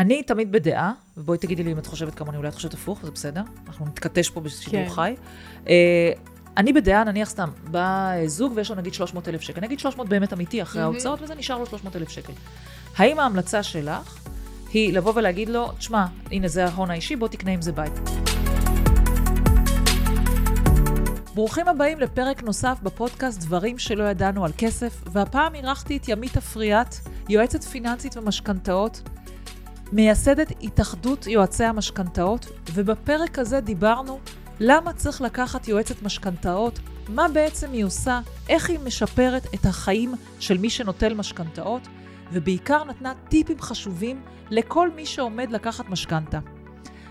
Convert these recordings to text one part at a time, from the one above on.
אני תמיד בדעה, ובואי תגידי לי אם את חושבת כמוני, אולי את חושבת הפוך, זה בסדר, אנחנו נתכתש פה בשידור כן. חי. אה, אני בדעה, נניח סתם, בא זוג ויש לו נגיד 300 אלף שקל, נגיד 300 באמת אמיתי אחרי מהמם. ההוצאות, וזה נשאר לו 300 אלף שקל. האם ההמלצה שלך היא לבוא ולהגיד לו, תשמע, הנה זה ההון האישי, בוא תקנה עם זה בית. ברוכים הבאים לפרק נוסף בפודקאסט דברים שלא ידענו על כסף, והפעם אירחתי את ימית אפריאט, יועצת פיננסית ומשכנתאות, מייסדת התאחדות יועצי המשכנתאות, ובפרק הזה דיברנו למה צריך לקחת יועצת משכנתאות, מה בעצם היא עושה, איך היא משפרת את החיים של מי שנוטל משכנתאות, ובעיקר נתנה טיפים חשובים לכל מי שעומד לקחת משכנתה.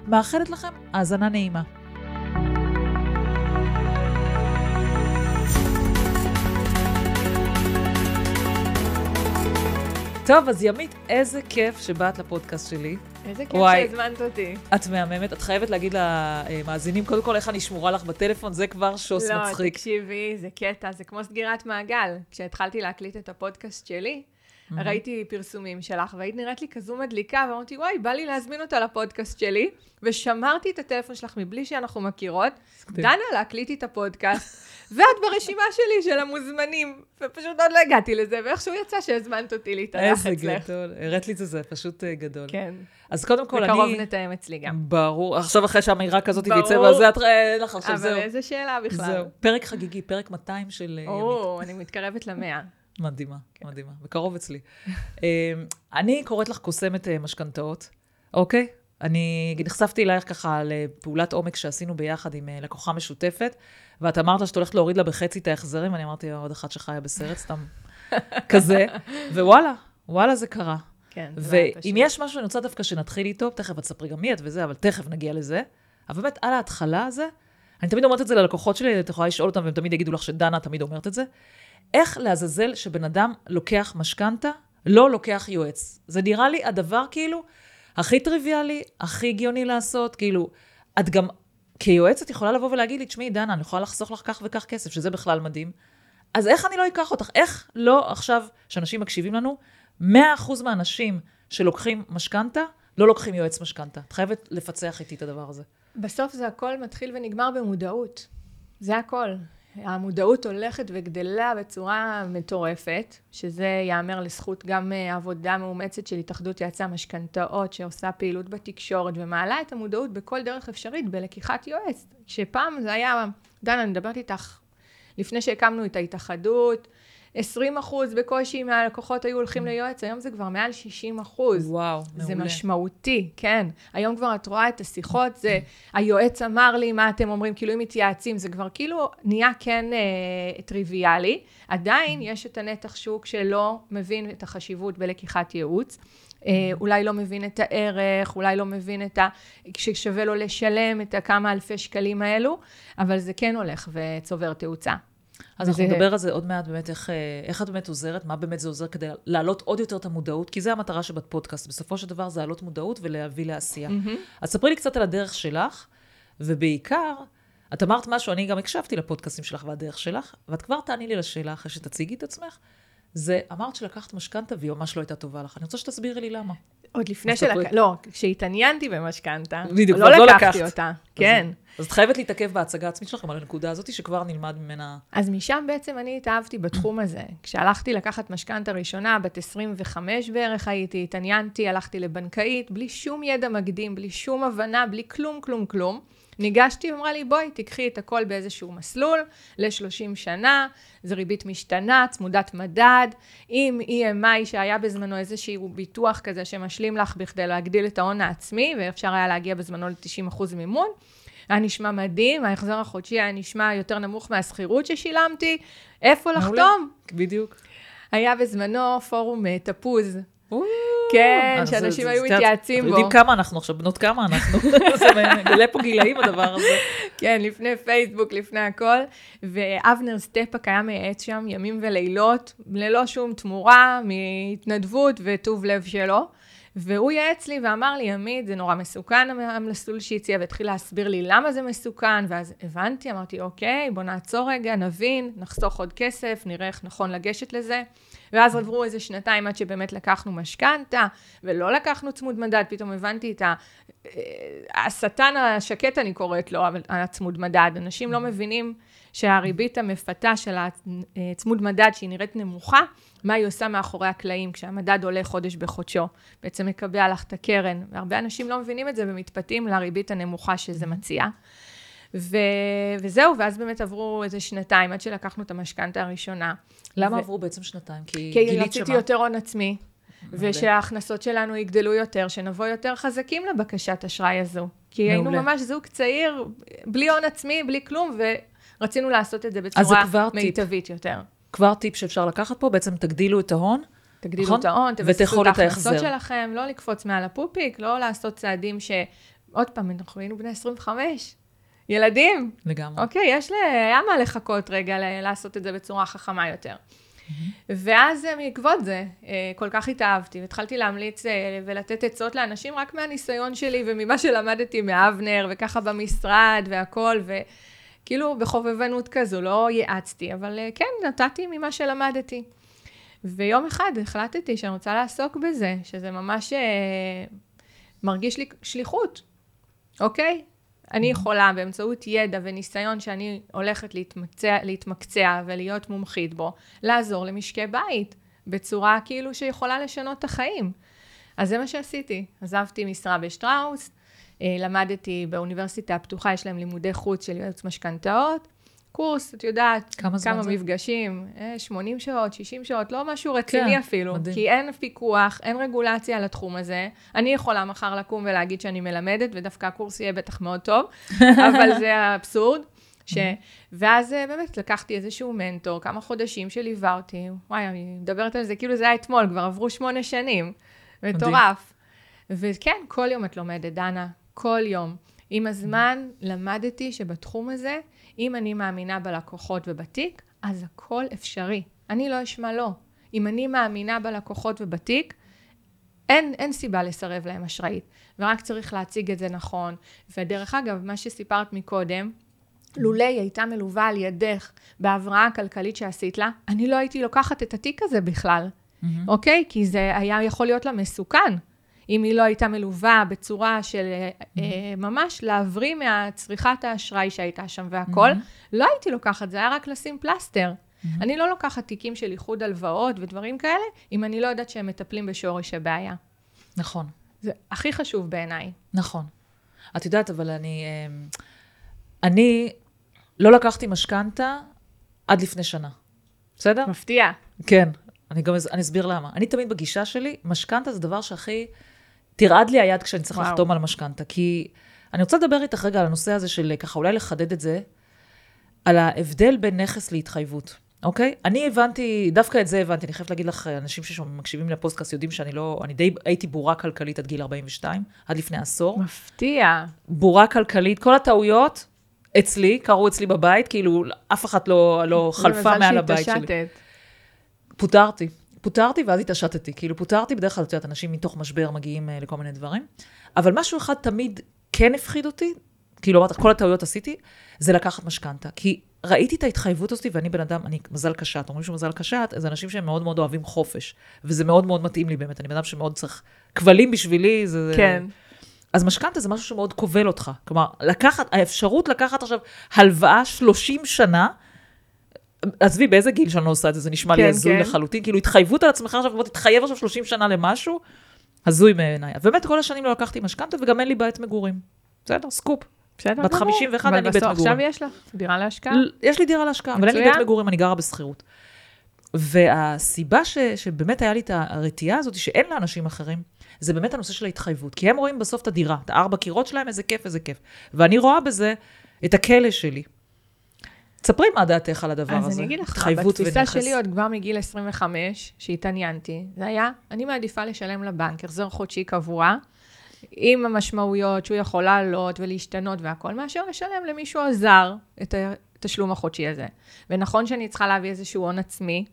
מאחלת לכם האזנה נעימה. טוב, אז ימית, איזה כיף שבאת לפודקאסט שלי. איזה כיף וואי. שהזמנת אותי. את מהממת, את חייבת להגיד למאזינים, קודם כל, איך אני שמורה לך בטלפון, זה כבר שוס לא, מצחיק. תקשיבי, זה קטע, זה כמו סגירת מעגל. כשהתחלתי להקליט את הפודקאסט שלי, ראיתי פרסומים שלך, והיית נראית לי כזו מדליקה, ואמרתי, וואי, בא לי להזמין אותה לפודקאסט שלי, ושמרתי את הטלפון שלך מבלי שאנחנו מכירות. דנה, להקליט את הפודקאסט, ואת ברשימה שלי של המוזמנים, ופשוט עוד לא הגעתי לזה, ואיכשהו יצא שהזמנת אותי להתארח איזה אצלך. גדול, הראת לי את זה, זה פשוט אה, גדול. כן, אז קודם כל, אני... בקרוב נתאם אצלי גם. ברור, עכשיו אחרי שהאמירה כזאת. תצא בזה, את רואה, אין לך עכשיו, אבל זהו. איזה שאלה בכלל. זהו, פרק חגיגי, פרק 200 של אה. או, אני מתקרבת למאה. מדהימה, כן. מדהימה, בקרוב אצלי. אה, אני קוראת לך קוסמת משכנתאות, אוקיי? אני נחשפתי אלייך ככה לפעולת עומק שעשינו ביחד עם אה, לקוחה משותפת, ואת אמרת שאת הולכת להוריד לה בחצי את ההחזרים, ואני אמרתי, עוד אחת שחיה בסרט, סתם כזה, ווואלה, וואלה זה קרה. כן, זה לא היה ואם פשוט. יש משהו שאני רוצה דווקא שנתחיל איתו, תכף את תספרי גם מי את וזה, אבל תכף נגיע לזה. אבל באמת, על ההתחלה הזה, אני תמיד אומרת את זה ללקוחות שלי, את יכולה לשאול אותם, והם תמיד יגידו לך שדנה תמיד אומרת את זה. איך לעזאזל שבן אדם לוקח משכנתה, לא לוקח יועץ. זה נראה לי הדבר כאילו הכי טריוויאלי, הכי הגיוני לעשות, כאילו, את גם כיועצת יכולה לבוא ולהגיד לי, תשמעי, דנה, אני יכולה לחסוך לך כך וכך כסף, שזה בכלל מדהים. אז איך אני לא אקח אותך? איך לא עכשיו, שאנשים מקשיבים לנו, 100% מהאנשים שלוקחים משכנתה, לא לוקחים יועץ משכנתה. את חייבת לפצח איתי את הדבר הזה. בסוף זה הכל מתחיל ונגמר במודעות. זה הכל. המודעות הולכת וגדלה בצורה מטורפת, שזה ייאמר לזכות גם אה, עבודה מאומצת של התאחדות יועצי המשכנתאות, שעושה פעילות בתקשורת ומעלה את המודעות בכל דרך אפשרית בלקיחת יועץ. שפעם זה היה, דנה, אני מדברת איתך, לפני שהקמנו את ההתאחדות, 20 אחוז בקושי מהלקוחות היו הולכים ליועץ, היום זה כבר מעל 60 אחוז. וואו, זה מעולה. משמעותי, כן. היום כבר את רואה את השיחות, זה היועץ אמר לי מה אתם אומרים, כאילו אם מתייעצים, זה כבר כאילו נהיה כן אה, טריוויאלי. עדיין יש את הנתח שוק שלא מבין את החשיבות בלקיחת ייעוץ. אה, אולי לא מבין את הערך, אולי לא מבין את ה... ששווה לו לשלם את הכמה אלפי שקלים האלו, אבל זה כן הולך וצובר תאוצה. אז אנחנו נדבר על זה עוד מעט, באמת, איך, אה, איך את באמת עוזרת, מה באמת זה עוזר כדי להעלות עוד יותר את המודעות, כי זה המטרה שבפודקאסט. בסופו של דבר זה להעלות מודעות ולהביא לעשייה. אז ספרי לי קצת על הדרך שלך, ובעיקר, את אמרת משהו, אני גם הקשבתי לפודקאסטים שלך והדרך שלך, ואת כבר תעני לי לשאלה אחרי שתציגי את עצמך. זה, אמרת שלקחת משכנתה והיא ממש לא הייתה טובה לך. אני רוצה שתסבירי לי למה. עוד לפני אז תספרי. שלק... לא, כשהתעניינתי במשכנתה, בדיוק, לא לא לקחתי לקחת. אותה. כן. אז את חייבת להתעכב בהצגה העצמית שלכם על הנקודה הזאת, שכבר נלמד ממנה... אז משם בעצם אני התאהבתי בתחום הזה. כשהלכתי לקחת משכנתה ראשונה, בת 25 בערך הייתי, התעניינתי, הלכתי לבנקאית, בלי שום ידע מקדים, בלי שום הבנה, בלי כלום, כלום, כלום. ניגשתי ואמרה לי, בואי, תיקחי את הכל באיזשהו מסלול ל-30 שנה, זו ריבית משתנה, צמודת מדד, עם EMI שהיה בזמנו איזשהו ביטוח כזה שמשלים לך בכדי להגדיל את ההון העצמי, ואפשר היה להגיע בזמנו ל-90% מימון. היה נשמע מדהים, ההחזר החודשי היה נשמע יותר נמוך מהשכירות ששילמתי, איפה. לחתום? בדיוק. היה בזמנו פורום אה, תפוז. כן, שאנשים היו מתייעצים בו. יודעים כמה אנחנו עכשיו, בנות כמה אנחנו. זה מגלה פה גילאים הדבר הזה. כן, לפני פייסבוק, לפני הכל. ואבנר סטפאק היה מייעץ שם ימים ולילות, ללא שום תמורה, מהתנדבות וטוב לב שלו. והוא ייעץ לי ואמר לי, ימית, זה נורא מסוכן המסלול שהציע, והתחיל להסביר לי למה זה מסוכן, ואז הבנתי, אמרתי, אוקיי, בוא נעצור רגע, נבין, נחסוך עוד כסף, נראה איך נכון לגשת לזה. ואז עברו איזה שנתיים עד שבאמת לקחנו משכנתה, ולא לקחנו צמוד מדד, פתאום הבנתי את ה... אה, השטן השקט, אני קוראת לו, אבל הצמוד מדד. אנשים לא מבינים שהריבית המפתה של הצמוד מדד, שהיא נראית נמוכה, מה היא עושה מאחורי הקלעים, כשהמדד עולה חודש בחודשו. בעצם מקבע לך את הקרן. והרבה אנשים לא מבינים את זה ומתפתים לריבית הנמוכה שזה מציע. ו... וזהו, ואז באמת עברו איזה שנתיים עד שלקחנו את המשכנתה הראשונה. למה ו... עברו בעצם שנתיים? כי, כי גילית רציתי שמה? יותר הון עצמי, ושההכנסות שלנו יגדלו יותר, שנבוא יותר חזקים לבקשת אשראי הזו. כי היינו מעולה. ממש זוג צעיר, בלי הון עצמי, בלי כלום, ורצינו לעשות את זה בצורה כבר טיפ. מיטבית יותר. כבר טיפ שאפשר לקחת פה, בעצם תגדילו את ההון. תגדילו נכון? את ההון, תבססו את ההכנסות. שלכם, לא לקפוץ מעל הפופיק, לא לעשות צעדים ש... עוד פעם, אנחנו היינו בני 25, ילדים, לגמרי. אוקיי, יש ל... היה מה לחכות רגע ל- לעשות את זה בצורה חכמה יותר. ואז אה, בעקבות זה, אה, כל כך התאהבתי, והתחלתי להמליץ אה, ולתת עצות לאנשים רק מהניסיון שלי וממה שלמדתי מאבנר, וככה במשרד והכל, וכאילו בחובבנות כזו, לא ייעצתי, אבל כן, נתתי ממה שלמדתי. ויום אחד החלטתי שאני רוצה לעסוק בזה, שזה ממש מרגיש לי שליחות, אוקיי? אני יכולה באמצעות ידע וניסיון שאני הולכת להתמקצע, להתמקצע ולהיות מומחית בו, לעזור למשקי בית בצורה כאילו שיכולה לשנות את החיים. אז זה מה שעשיתי. עזבתי משרה בשטראוס, אה, למדתי באוניברסיטה הפתוחה, יש להם לימודי חוץ של ייעוץ משכנתאות. קורס, את יודעת, כמה כמה זה? מפגשים, אה, 80 שעות, 60 שעות, לא משהו רציני כן, אפילו. מדהים. כי אין פיקוח, אין רגולציה על התחום הזה. אני יכולה מחר לקום ולהגיד שאני מלמדת, ודווקא הקורס יהיה בטח מאוד טוב, אבל זה האבסורד. ש... ואז אה, באמת לקחתי איזשהו מנטור, כמה חודשים שליווה אותי, וואי, אני מדברת על זה כאילו זה היה אתמול, כבר עברו שמונה שנים. מטורף. וכן, כל יום את לומדת, דנה, כל יום. עם הזמן למדתי שבתחום הזה, אם אני מאמינה בלקוחות ובתיק, אז הכל אפשרי. אני לא אשמע לא. אם אני מאמינה בלקוחות ובתיק, אין, אין סיבה לסרב להם אשראית, ורק צריך להציג את זה נכון. ודרך אגב, מה שסיפרת מקודם, לולא היא הייתה מלווה על ידך בהבראה הכלכלית שעשית לה, אני לא הייתי לוקחת את התיק הזה בכלל, אוקיי? כי זה היה יכול להיות לה מסוכן. אם היא לא הייתה מלווה בצורה של אה, אה, ממש להבריא מהצריכת האשראי שהייתה שם והכל, לא הייתי לוקחת, זה היה רק לשים פלסטר. אני לא לוקחת תיקים של איחוד הלוואות ודברים כאלה, אם אני לא יודעת שהם מטפלים בשורש הבעיה. נכון, זה הכי חשוב בעיניי. נכון. את יודעת, אבל אני... אמ, אני לא לקחתי משכנתה עד לפני שנה. בסדר? מפתיע. כן. אני גם אני אסביר למה. אני תמיד בגישה שלי, משכנתה זה דבר שהכי... תרעד לי היד כשאני צריך. לחתום על משכנתה. כי אני רוצה לדבר איתך רגע על הנושא הזה של ככה, אולי לחדד את זה, על ההבדל בין נכס להתחייבות, אוקיי? אני הבנתי, דווקא את זה הבנתי, אני חייבת להגיד לך, אנשים שמקשיבים לפודקאסט יודעים שאני לא, אני די הייתי בורה כלכלית עד גיל 42, עד לפני עשור. מפתיע. בורה כלכלית, כל הטעויות אצלי, קרו אצלי בבית, כאילו אף אחת לא, לא חלפה מעל הבית זה שלי. מזל שהתעשתת. פוטרתי. פוטרתי ואז התעשתתי. כאילו, פוטרתי, בדרך כלל, את יודעת, אנשים מתוך משבר מגיעים uh, לכל מיני דברים. אבל משהו אחד תמיד כן הפחיד אותי, כאילו, אמרת, כל הטעויות עשיתי, זה לקחת משכנתה. כי ראיתי את ההתחייבות הזאת, ואני בן אדם, אני מזל קשת. אומרים שמזל קשת, זה אנשים שהם מאוד מאוד אוהבים חופש. וזה מאוד מאוד מתאים לי באמת. אני בן אדם שמאוד צריך... כבלים בשבילי, זה... כן. אז משכנתה זה משהו שמאוד כובל אותך. כלומר, לקחת, האפשרות לקחת עכשיו הלוואה 30 שנה, עזבי, באיזה גיל שאני לא עושה את זה, זה נשמע לי כן, הזוי כן. לחלוטין. כאילו, התחייבות על עצמך עכשיו, בוא תתחייב עכשיו 30 שנה למשהו, הזוי בעיניי. ובאמת, כל השנים לא לקחתי משכנתה, וגם אין לי בית מגורים. בסדר, סקופ. בסדר בת גמור. 51, אין לי בית מגורים. עכשיו יש לך דירה להשקעה. יש לי דירה להשקעה, אבל אין לי בית. מגורים, אני גרה בשכירות. והסיבה ש, שבאמת היה לי את הרתיעה הזאת, שאין לאנשים אחרים, זה באמת הנושא של ההתחייבות. כי הם רואים בסוף את הדירה, את הארבע קירות שלהם, איזה כיף, איזה כיף. ואני רואה בזה את הכלא שלי. תספרי מה דעתך על הדבר הזה. אז אני אגיד לך, בתפיסה ונכס. שלי עוד כבר מגיל 25, שהתעניינתי, זה היה, אני מעדיפה לשלם לבנק החזר חודשי קבוע, עם המשמעויות שהוא יכול לעלות ולהשתנות והכל, מאשר לשלם למישהו הזר את התשלום החודשי הזה. ונכון שאני צריכה להביא איזשהו הון עצמי,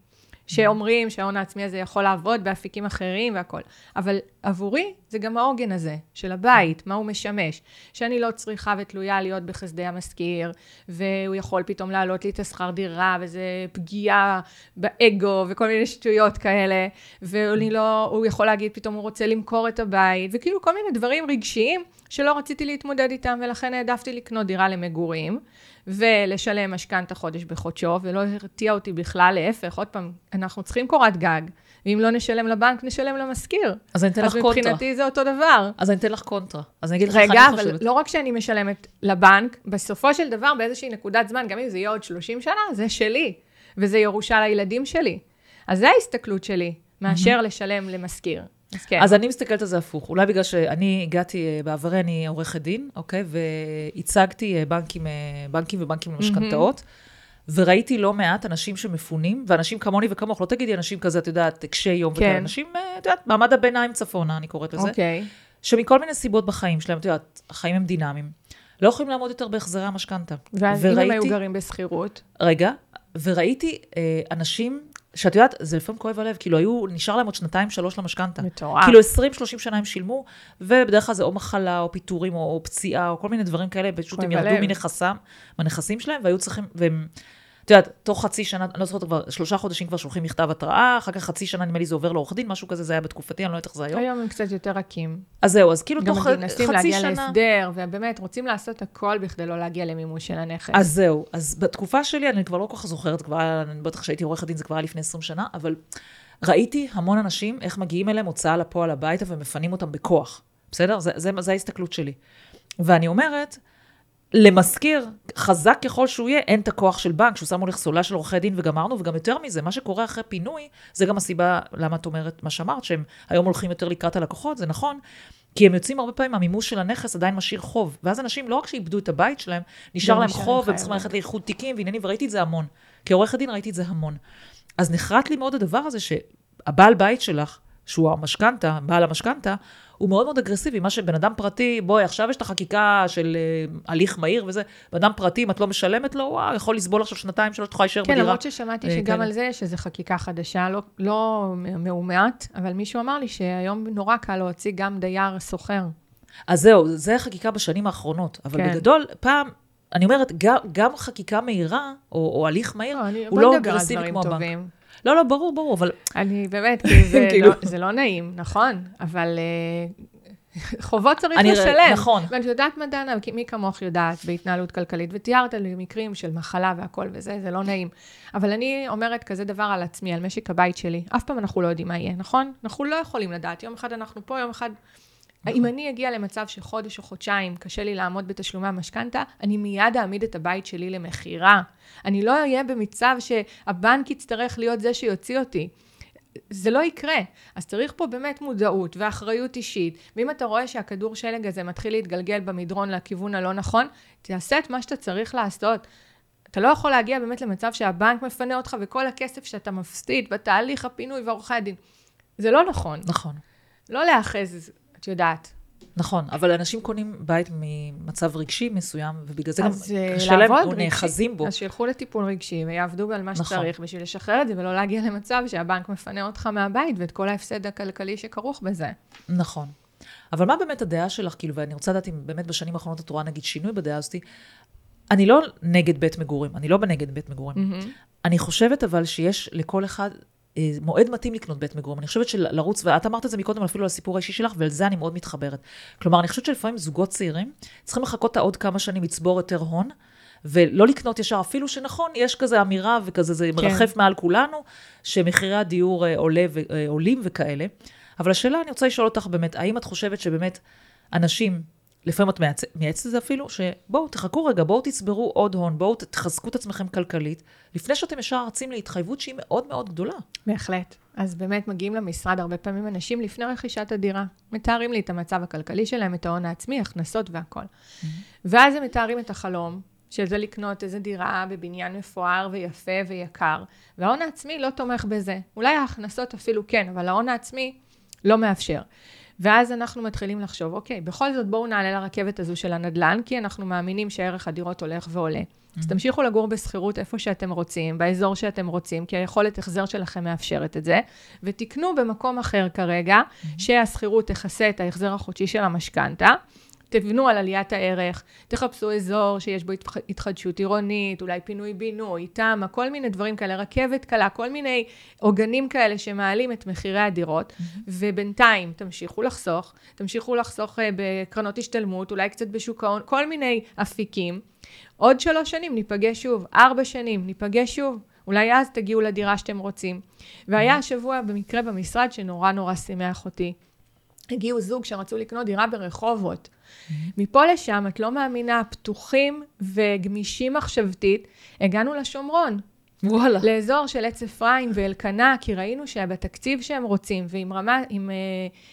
שאומרים שההון העצמי הזה יכול לעבוד באפיקים אחרים והכול. אבל עבורי זה גם העוגן הזה של הבית, מה הוא משמש. שאני לא צריכה ותלויה להיות בחסדי המשכיר, והוא יכול פתאום להעלות לי את השכר דירה, וזה פגיעה באגו וכל מיני שטויות כאלה, והוא לא, יכול להגיד פתאום הוא רוצה למכור את הבית, וכאילו כל מיני דברים רגשיים שלא רציתי להתמודד איתם, ולכן העדפתי לקנות דירה למגורים. ולשלם משכנתה חודש בחודשו, ולא הרתיע אותי בכלל, להפך, עוד פעם, אנחנו צריכים קורת גג, ואם לא נשלם לבנק, נשלם למשכיר. אז אני אתן לך קונטרה. אז מבחינתי זה אותו דבר. אז אני אתן לך קונטרה. אז אני אגיד לך איך אני חושבת. רגע, אבל לא רק שאני משלמת לבנק, בסופו של דבר, באיזושהי נקודת זמן, גם אם זה יהיה עוד 30 שנה, זה שלי, וזה ירושה לילדים שלי. אז זה ההסתכלות שלי, מאשר לשלם למשכיר. אז כן. אז אני מסתכלת על זה הפוך. אולי בגלל שאני הגעתי, אה, בעברי אני עורכת דין, אוקיי? והצגתי אה, בנקים, אה, בנקים ובנקים למשכנתאות. וראיתי לא מעט אנשים שמפונים, ואנשים כמוני וכמוך, לא תגידי אנשים כזה, את יודעת, קשי יום כן. וכאלה, אנשים, את יודעת, מעמד הביניים צפונה, אני קוראת לזה. אוקיי. שמכל מיני סיבות בחיים שלהם, את יודעת, החיים הם דינמיים, לא יכולים לעמוד יותר בהחזרי המשכנתה. ואז וראיתי, אם הם היו גרים בשכירות? רגע, וראיתי אה, אנשים שאת יודעת, זה לפעמים כואב הלב, כאילו היו, נשאר להם עוד שנתיים, שלוש למשכנתה. מטורף. כאילו 20-30 שנה הם שילמו, ובדרך כלל זה או מחלה, או פיטורים, או, או פציעה, או כל מיני דברים כאלה, פשוט הם ירדו מנכסם, מהנכסים שלהם, והיו צריכים, והם... את יודעת, תוך חצי שנה, אני לא זוכרת כבר, שלושה חודשים כבר שולחים מכתב התראה, אחר כך חצי שנה, נדמה לי, זה עובר לעורך דין, משהו כזה, זה היה בתקופתי, אני לא יודעת איך זה היום. היום הם קצת יותר רכים. אז זהו, אז כאילו תוך חצי שנה... גם מנסים להגיע להסדר, ובאמת, רוצים לעשות הכל בכדי לא להגיע למימוש של הנכס. אז זהו, אז בתקופה שלי, אני כבר לא כל כך זוכרת, כבר, אני בטח כשהייתי עורכת דין, זה כבר היה לפני 20 שנה, אבל ראיתי המון אנשים, איך מגיעים אליהם הוצאה לפועל הביתה ומפנים אותם בכוח. בסדר? זה, זה, זה ההסתכלות שלי. ואני אומרת, למשכיר, חזק ככל שהוא יהיה, אין את הכוח של בנק, שהוא שם מולך סולה של עורכי דין וגמרנו, וגם יותר מזה, מה שקורה אחרי פינוי, זה גם הסיבה למה את אומרת מה שאמרת, שהם היום הולכים יותר לקראת הלקוחות, זה נכון, כי הם יוצאים הרבה פעמים, המימוש של הנכס עדיין משאיר חוב. ואז אנשים לא רק שאיבדו את הבית שלהם, נשאר להם חוב, והם צריכים ללכת לאיחוד תיקים ועניינים, וראיתי את זה המון. כעורכת דין ראיתי את זה המון. אז נחרט לי מאוד הדבר הזה שהבעל בית שלך, שהוא המשכנתה, בעל המשכנתה, הוא מאוד מאוד אגרסיבי. מה שבן אדם פרטי, בואי, עכשיו יש את החקיקה של uh, הליך מהיר וזה, בן אדם פרטי, אם את לא משלמת לו, וואו, יכול לסבול עכשיו שנתיים, שלוש, תוכל להישאר כן, בדירה. כן, למרות ששמעתי שגם כן. על זה יש איזו חקיקה חדשה, לא, לא מאומת, אבל מישהו אמר לי שהיום נורא קל להוציא גם דייר סוחר. אז זהו, זה חקיקה בשנים האחרונות. אבל כן. בגדול, פעם, אני אומרת, גם, גם חקיקה מהירה, או, או הליך מהיר, לא, הוא לא אגרסיבי כמו הבנק. לא, לא, ברור, ברור, אבל... אני באמת, כי זה, כאילו... לא, זה לא נעים, נכון, אבל uh, חובות צריך אני לשלם. נכון. ואני יודעת מה, דנה, מי כמוך יודעת בהתנהלות כלכלית, ותיארת לי מקרים של מחלה והכל וזה, זה לא נעים. אבל אני אומרת כזה דבר על עצמי, על משק הבית שלי. אף פעם אנחנו לא יודעים מה יהיה, נכון? אנחנו לא יכולים לדעת. יום אחד אנחנו פה, יום אחד... אם אני אגיע למצב שחודש או חודשיים קשה לי לעמוד בתשלומי המשכנתה, אני מיד אעמיד את הבית שלי למכירה. אני לא אהיה במצב שהבנק יצטרך להיות זה שיוציא אותי. זה לא יקרה. אז צריך פה באמת מודעות ואחריות אישית. ואם אתה רואה שהכדור שלג הזה מתחיל להתגלגל במדרון לכיוון הלא נכון, תעשה את מה שאתה צריך לעשות. אתה לא יכול להגיע באמת למצב שהבנק מפנה אותך וכל הכסף שאתה מפסיד בתהליך הפינוי ועורכי הדין. זה לא נכון. נכון. לא להאחז את יודעת. נכון, אבל אנשים קונים בית ממצב רגשי מסוים, ובגלל זה גם אה, קשה להם, או נאחזים בו. אז שילכו לטיפול רגשי ויעבדו על מה נכון. שצריך בשביל לשחרר את זה, ולא להגיע למצב שהבנק מפנה אותך מהבית ואת כל ההפסד הכלכלי שכרוך בזה. נכון. אבל מה באמת הדעה שלך, כאילו, ואני רוצה לדעת אם באמת בשנים האחרונות את רואה נגיד שינוי בדעה הזאתי, אני לא נגד בית מגורים, אני לא בנגד בית מגורים. Mm-hmm. אני חושבת אבל שיש לכל אחד מועד מתאים לקנות בית מגורים. אני חושבת שלרוץ, ואת אמרת את זה מקודם אפילו על הסיפור האישי שלך, ועל זה אני מאוד מתחברת. כלומר, אני חושבת שלפעמים זוגות צעירים צריכים לחכות עוד כמה שנים לצבור יותר הון, ולא לקנות ישר, אפילו שנכון, יש כזה אמירה וכזה, זה כן. מרחף מעל כולנו, שמחירי הדיור אה, עולה ו, אה, עולים וכאלה. אבל השאלה, אני רוצה לשאול אותך באמת, האם את חושבת שבאמת אנשים לפעמים את מייעצת את זה אפילו, שבואו, תחכו רגע, בואו תצברו עוד הון, בואו תחזקו את עצמכם כלכלית, לפני שאתם ישר רצים להתחייבות שהיא מאוד מאוד גדולה. בהחלט. אז באמת מגיעים למשרד הרבה פעמים אנשים לפני רכישת הדירה. מתארים לי את המצב הכלכלי שלהם, את ההון העצמי, הכנסות והכול. Mm-hmm. ואז הם מתארים את החלום, שזה לקנות איזה דירה בבניין מפואר ויפה ויקר, וההון העצמי לא תומך בזה. אולי ההכנסות אפילו כן, אבל ההון העצמי לא מאפשר. ואז אנחנו מתחילים לחשוב, אוקיי, בכל זאת בואו נעלה לרכבת הזו של הנדל"ן, כי אנחנו מאמינים שערך הדירות הולך ועולה. אז Mm-hmm. תמשיכו לגור בשכירות איפה שאתם רוצים, באזור שאתם רוצים, כי היכולת החזר שלכם מאפשרת את זה, ותקנו במקום אחר כרגע, Mm-hmm. שהשכירות תכסה את ההחזר החודשי של המשכנתה. תבנו על עליית הערך, תחפשו אזור שיש בו התח- התחדשות עירונית, אולי פינוי-בינוי, תמ"א, כל מיני דברים כאלה, רכבת קלה, כל מיני עוגנים כאלה שמעלים את מחירי הדירות, ובינתיים תמשיכו לחסוך, תמשיכו לחסוך אה, בקרנות השתלמות, אולי קצת בשוק ההון, כל מיני אפיקים. עוד שלוש שנים ניפגש שוב, ארבע שנים ניפגש שוב. אולי אז תגיעו לדירה שאתם רוצים. והיה השבוע במקרה במשרד שנורא נורא שימח אותי. הגיעו זוג שרצו לקנות דירה ברחובות. מפה לשם, את לא מאמינה, פתוחים וגמישים מחשבתית, הגענו לשומרון, וואלה. לאזור של עץ אפרים ואלקנה, כי ראינו שבתקציב שהם רוצים, ועם רמה, עם אה,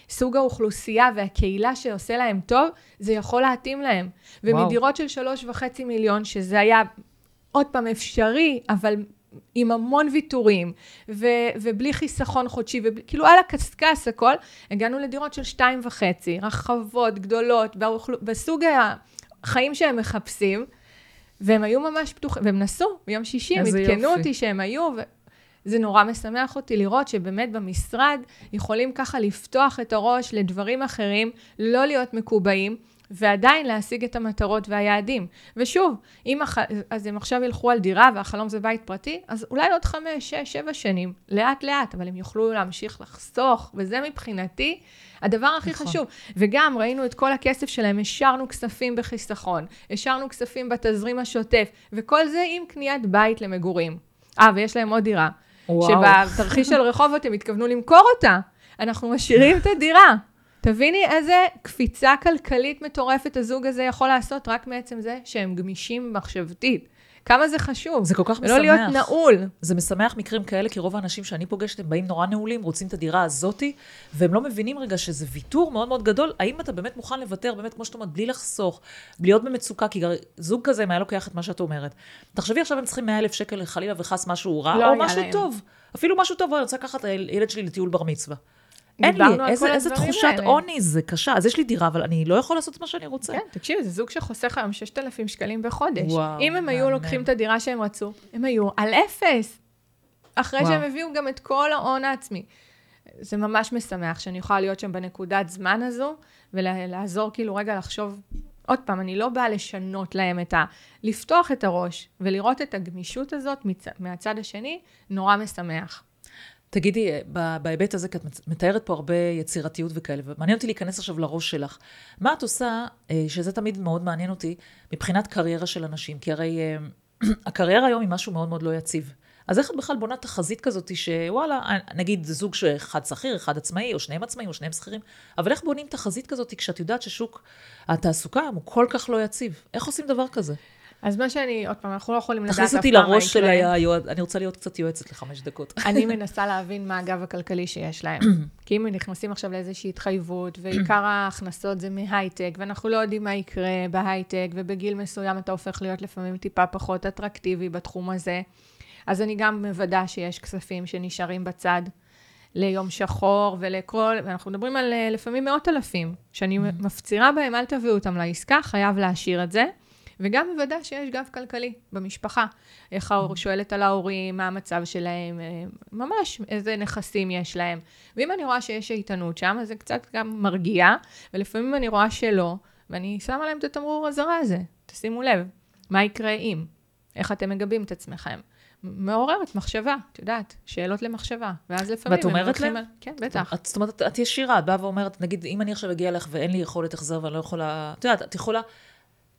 סוג האוכלוסייה והקהילה שעושה להם טוב, זה יכול להתאים להם. וואו. ומדירות של שלוש וחצי מיליון, שזה היה עוד פעם אפשרי, אבל עם המון ויתורים, ו- ובלי חיסכון חודשי, וכאילו על הקשקש הכל, הגענו לדירות של שתיים וחצי, רחבות, גדולות, והאוכל... בסוג החיים שהם מחפשים, והם היו ממש פתוחים, והם נסעו ביום שישי, הם עדכנו. אותי שהם היו, וזה נורא משמח אותי לראות שבאמת במשרד יכולים ככה לפתוח את הראש לדברים אחרים, לא להיות מקובעים. ועדיין להשיג את המטרות והיעדים. ושוב, אם הח... אז הם עכשיו ילכו על דירה והחלום זה בית פרטי, אז אולי עוד חמש, שש, שבע שנים, לאט לאט, אבל הם יוכלו להמשיך לחסוך, וזה מבחינתי הדבר הכי נכון. חשוב. וגם ראינו את כל הכסף שלהם, השארנו כספים בחיסכון, השארנו כספים בתזרים השוטף, וכל זה עם קניית בית למגורים. אה, ויש להם עוד דירה. וואו. שבתרחיש של רחובות הם התכוונו למכור אותה. אנחנו משאירים את הדירה. תביני איזה קפיצה כלכלית מטורפת הזוג הזה יכול לעשות רק מעצם זה שהם גמישים מחשבתית. כמה זה חשוב. זה כל כך משמח. להיות נעול. זה משמח מקרים כאלה, כי רוב האנשים שאני פוגשת, הם באים נורא נעולים, רוצים את הדירה הזאתי, והם לא מבינים רגע שזה ויתור מאוד מאוד גדול. האם אתה באמת מוכן לוותר, באמת, כמו שאת אומרת, בלי לחסוך, בלי להיות במצוקה, כי זוג כזה, אם היה לוקח את מה שאת אומרת. תחשבי עכשיו, הם צריכים 100 אלף שקל, חלילה וחס משהו רע, לא או משהו להם. טוב. אפילו משהו טוב, אני רוצה לקחת את הילד שלי לטיול בר מצווה. אין לי, איזה, איזה תחושת האלה. עוני זה קשה. אז יש לי דירה, אבל אני לא יכול לעשות מה שאני רוצה. כן, תקשיבי, זה זוג שחוסך היום 6,000 שקלים בחודש. וואו, אם הם היו. לוקחים את הדירה שהם רצו, הם היו על אפס. אחרי וואו. שהם הביאו גם את כל ההון העצמי. זה ממש משמח שאני יכולה להיות שם בנקודת זמן הזו, ולעזור כאילו רגע לחשוב, עוד פעם, אני לא באה לשנות להם את ה... לפתוח את הראש ולראות את הגמישות הזאת מצ... מהצד השני, נורא משמח. תגידי, בהיבט הזה, כי את מתארת פה הרבה יצירתיות וכאלה, ומעניין אותי להיכנס עכשיו לראש שלך. מה את עושה, אה, שזה תמיד מאוד מעניין אותי, מבחינת קריירה של אנשים? כי הרי אה, הקריירה היום היא משהו מאוד מאוד לא יציב. אז איך את בכלל בונה תחזית כזאת שוואלה, אה, נגיד זוג שאחד שכיר, אחד עצמאי, או שניהם עצמאים, או שניהם שכירים, אבל איך בונים תחזית כזאת כשאת יודעת ששוק התעסוקה הוא כל כך לא יציב? איך עושים דבר כזה? אז מה שאני, עוד פעם, אנחנו לא יכולים לדעת אף תכניס פעם אותי מה לראש של יקרה. היועץ, אני רוצה להיות קצת יועצת לחמש דקות. אני מנסה להבין מה הגב הכלכלי שיש להם. כי אם הם נכנסים עכשיו לאיזושהי התחייבות, ועיקר ההכנסות זה מהייטק, ואנחנו לא יודעים מה יקרה בהייטק, ובגיל מסוים אתה הופך להיות לפעמים טיפה פחות אטרקטיבי בתחום הזה, אז אני גם מוודא שיש כספים שנשארים בצד ליום שחור ולכל, ואנחנו מדברים על אה, לפעמים מאות אלפים, שאני מפצירה בהם, אל תביאו אותם לעסקה, חייב להשאיר את זה. וגם מוודא שיש גב כלכלי במשפחה. איך ההור שואלת על ההורים, מה המצב שלהם, אה, ממש איזה נכסים יש להם. ואם אני רואה שיש איתנות שם, אז זה קצת גם מרגיע, ולפעמים אני רואה שלא, ואני שמה להם את התמרור הזרה הזה. תשימו לב, מה יקרה אם? איך אתם מגבים את עצמכם? מעוררת מחשבה, את יודעת, שאלות למחשבה. ואז לפעמים ואת אומרת להם? על- כן, בטח. את, זאת אומרת, את, את ישירה, את באה ואומרת, נגיד, אם אני עכשיו אגיע אליך ואין לי יכולת החזר ואני לא יכולה... את יודעת, את יכולה...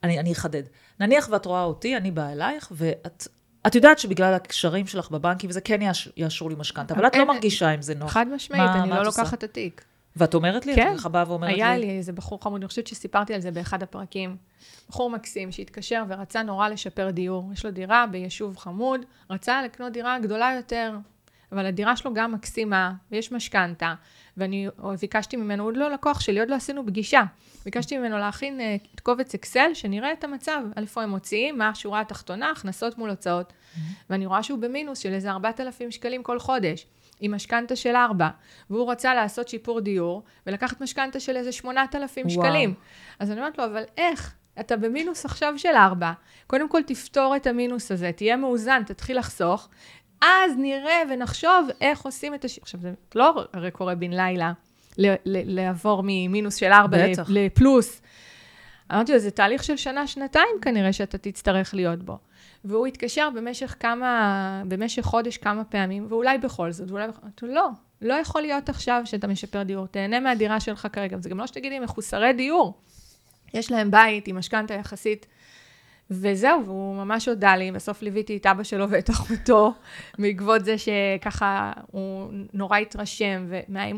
אני, אני אחדד. נניח ואת רואה אותי, אני באה אלייך, ואת... את יודעת שבגלל הקשרים שלך בבנקים וזה כן יאש, יאשרו לי משכנתה, אבל את לא מרגישה עם זה נוח. חד משמעית, מה- אני מה לא? לוקחת את התיק. ואת אומרת לי? כן. את באה ואומרת לי? היה לי איזה בחור חמוד, אני חושבת שסיפרתי על זה באחד הפרקים. בחור מקסים שהתקשר ורצה נורא לשפר דיור. יש לו דירה ביישוב חמוד, רצה לקנות דירה גדולה יותר, אבל הדירה שלו גם מקסימה, ויש משכנתה. ואני ביקשתי ממנו, עוד לא לקוח שלי, עוד לא עשינו פגישה. ביקשתי ממנו להכין אה, את קובץ אקסל, שנראה את המצב, איפה הם מוציאים, מה השורה התחתונה, הכנסות מול הוצאות. ואני רואה שהוא במינוס של איזה 4,000 שקלים כל חודש. עם משכנתה של ארבע, והוא רצה לעשות שיפור דיור, ולקחת משכנתה של איזה 8,000 וואו. שקלים. אז אני אומרת לו, אבל איך? אתה במינוס עכשיו של ארבע, קודם כל תפתור את המינוס הזה, תהיה מאוזן, תתחיל לחסוך, אז נראה ונחשוב איך עושים את הש... עכשיו, זה לא הרי קורה בן לילה, ל- ל- לעבור ממינוס של ארבע בטח. ל- לפלוס. אמרתי לו, זה תהליך של שנה, שנתיים כנראה שאתה תצטרך להיות בו. והוא התקשר במשך כמה, במשך חודש כמה פעמים, ואולי בכל זאת, ואולי בכל זאת, לא, לא יכול להיות עכשיו שאתה משפר דיור, תהנה מהדירה שלך כרגע, זה גם לא שתגידי מחוסרי דיור. יש להם בית עם משכנתה יחסית, וזהו, והוא ממש הודה לי, בסוף ליוויתי את אבא שלו ואת אחותו, בעקבות זה שככה הוא נורא התרשם,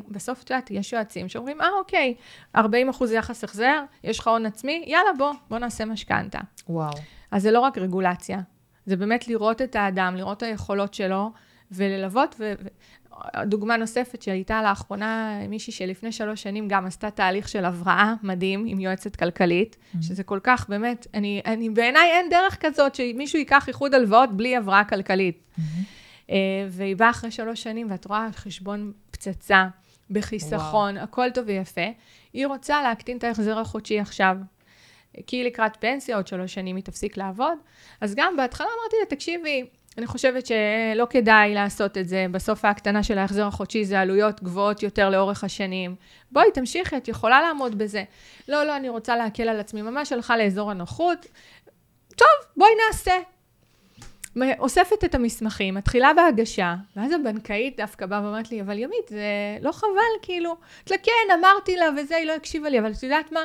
ובסוף, את יודעת, יש יועצים שאומרים, אה, אוקיי, 40 אחוז יחס החזר, יש לך הון עצמי, יאללה, בוא, בוא נעשה משכנתה. וואו. אז זה לא רק רגולציה, זה באמת לראות את האדם, לראות את היכולות שלו, וללוות, ו... דוגמה נוספת שהייתה לאחרונה, מישהי שלפני שלוש שנים גם עשתה תהליך של הבראה מדהים עם יועצת כלכלית, Mm-hmm. שזה כל כך, באמת, אני, אני בעיניי אין דרך כזאת שמישהו ייקח איחוד הלוואות בלי הבראה כלכלית. Mm-hmm. אה, והיא באה אחרי שלוש שנים, ואת רואה חשבון פצצה, בחיסכון, הכל טוב ויפה. היא רוצה להקטין את ההחזר החודשי עכשיו. כי היא לקראת פנסיה, עוד שלוש שנים היא תפסיק לעבוד. אז גם בהתחלה אמרתי לה, תקשיבי, אני חושבת שלא כדאי לעשות את זה. בסוף ההקטנה של ההחזר החודשי זה עלויות גבוהות יותר לאורך השנים. בואי, תמשיכי, את יכולה לעמוד בזה. לא, לא, אני רוצה להקל על עצמי. ממש הלכה לאזור הנוחות. טוב, בואי נעשה. אוספת את המסמכים, מתחילה בהגשה, ואז הבנקאית דווקא באה ואומרת לי, אבל ימית, זה לא חבל, כאילו. אמרתי לה, כן, אמרתי לה וזה, היא לא הקשיבה לי, אבל את יודעת מה?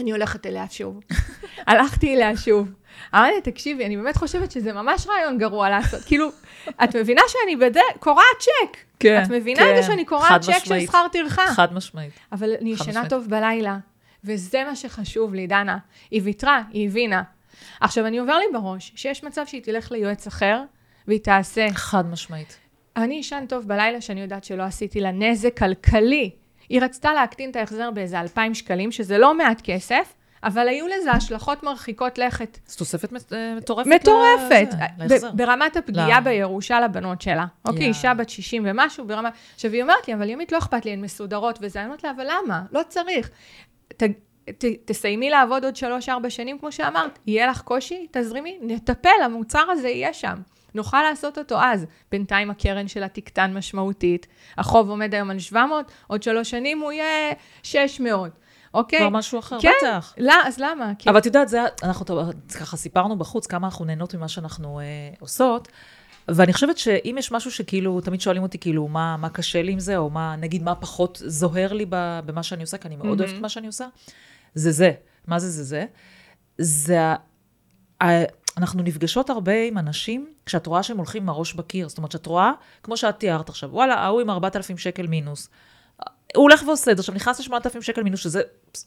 אני הולכת אליה שוב. הלכתי אליה שוב. אמרתי תקשיבי, אני באמת חושבת שזה ממש רעיון גרוע לעשות. כאילו, את מבינה שאני בדרך, קורעת צ'ק. כן, את מבינה את זה שאני קורעת צ'ק של. שכר טרחה. חד משמעית. אבל אני ישנה. טוב בלילה, וזה מה שחשוב לי, דנה. היא ויתרה, היא הבינה. עכשיו, אני עובר לי בראש שיש מצב שהיא תלך ליועץ אחר, והיא תעשה. חד משמעית. אני אשן טוב בלילה שאני יודעת שלא עשיתי לה נזק כלכלי. היא רצתה להקטין את ההחזר באיזה 2,000 שקלים, שזה לא מעט כסף, אבל היו לזה השלכות מרחיקות לכת. זו תוספת אה, מטורפת. מטורפת. ברמת הפגיעה לא. בירושה לבנות שלה. אוקיי. אישה בת 60 ומשהו, ברמה... עכשיו, היא אומרת לי, אבל ימית, לא אכפת לי, הן מסודרות וזה. אני אומרת לה, אבל למה? לא צריך. ת, ת, תסיימי לעבוד עוד 3-4 שנים, כמו שאמרת. יהיה לך קושי? תזרימי, נטפל, המוצר הזה יהיה שם. נוכל לעשות אותו אז. בינתיים הקרן שלה תקטן משמעותית. החוב עומד היום על 700, עוד שלוש שנים הוא יהיה 600. אוקיי? כבר משהו אחר, כן, בטח. לא, אז למה? כי... אבל את יודעת, זה, אנחנו ככה סיפרנו בחוץ כמה אנחנו נהנות ממה שאנחנו אה, עושות, ואני חושבת שאם יש משהו שכאילו, תמיד שואלים אותי כאילו, מה, מה קשה לי עם זה, או מה, נגיד, מה פחות זוהר לי במה שאני עושה, כי אני מאוד מהמם. אוהבת מה שאני עושה, זה זה. מה זה זה זה? זה. ה- אנחנו נפגשות הרבה עם אנשים, כשאת רואה שהם הולכים עם הראש בקיר. זאת אומרת, שאת רואה, כמו שאת תיארת עכשיו, וואלה, ההוא עם 4,000 שקל מינוס. הוא הולך ועושה את זה, עכשיו נכנס ל-8,000 שקל מינוס, שזה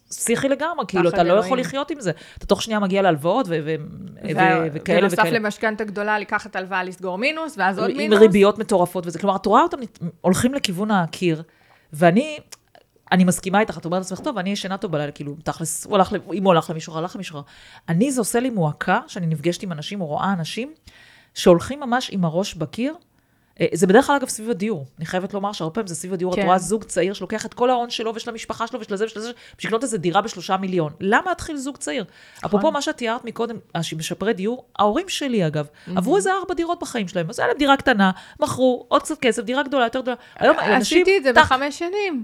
פסיכי לגמרי, כאילו, אתה לא. יכול לחיות עם זה. אתה תוך שנייה מגיע להלוואות, ו- ו- ו- וה- וכאלה בנוסף וכאלה. למשכנתה גדולה, לקחת הלוואה, לסגור מינוס, ואז עוד עם מינוס. ריביות מטורפות וזה. כלומר, את רואה אותם הולכים לכיוון הקיר, ואני, אני מסכימה איתך, את אומרת לעצמך, טוב, אני ישנה טוב בלילה, כאילו, תכלס, הוא הלך, אם הוא הלך למישהו הלך למישהו. אני, זה עושה לי מועקה, שאני נפגשת עם אנשים, או רואה אנשים, שהולכים ממש עם הראש בקיר. אה, זה בדרך כלל, אגב, סביב הדיור. אני חייבת לומר שהרבה פעמים זה סביב הדיור. כן. את רואה זוג צעיר שלוקח את כל ההון שלו ושל המשפחה שלו ושל זה ושל זה, בשביל לקנות איזה דירה בשלושה מיליון. למה להתחיל זוג צעיר? אפרופו מה שאת תיארת מקודם, הש- משפרי דיור, ההורים שלי, אגב, עברו איזה ארבע דירות בחיים שלהם. אז היה להם דירה קטנה, מכרו עוד קצת כסף, דירה גדולה, יותר גדולה. היום אנשים... עשיתי את זה. בחמש שנים.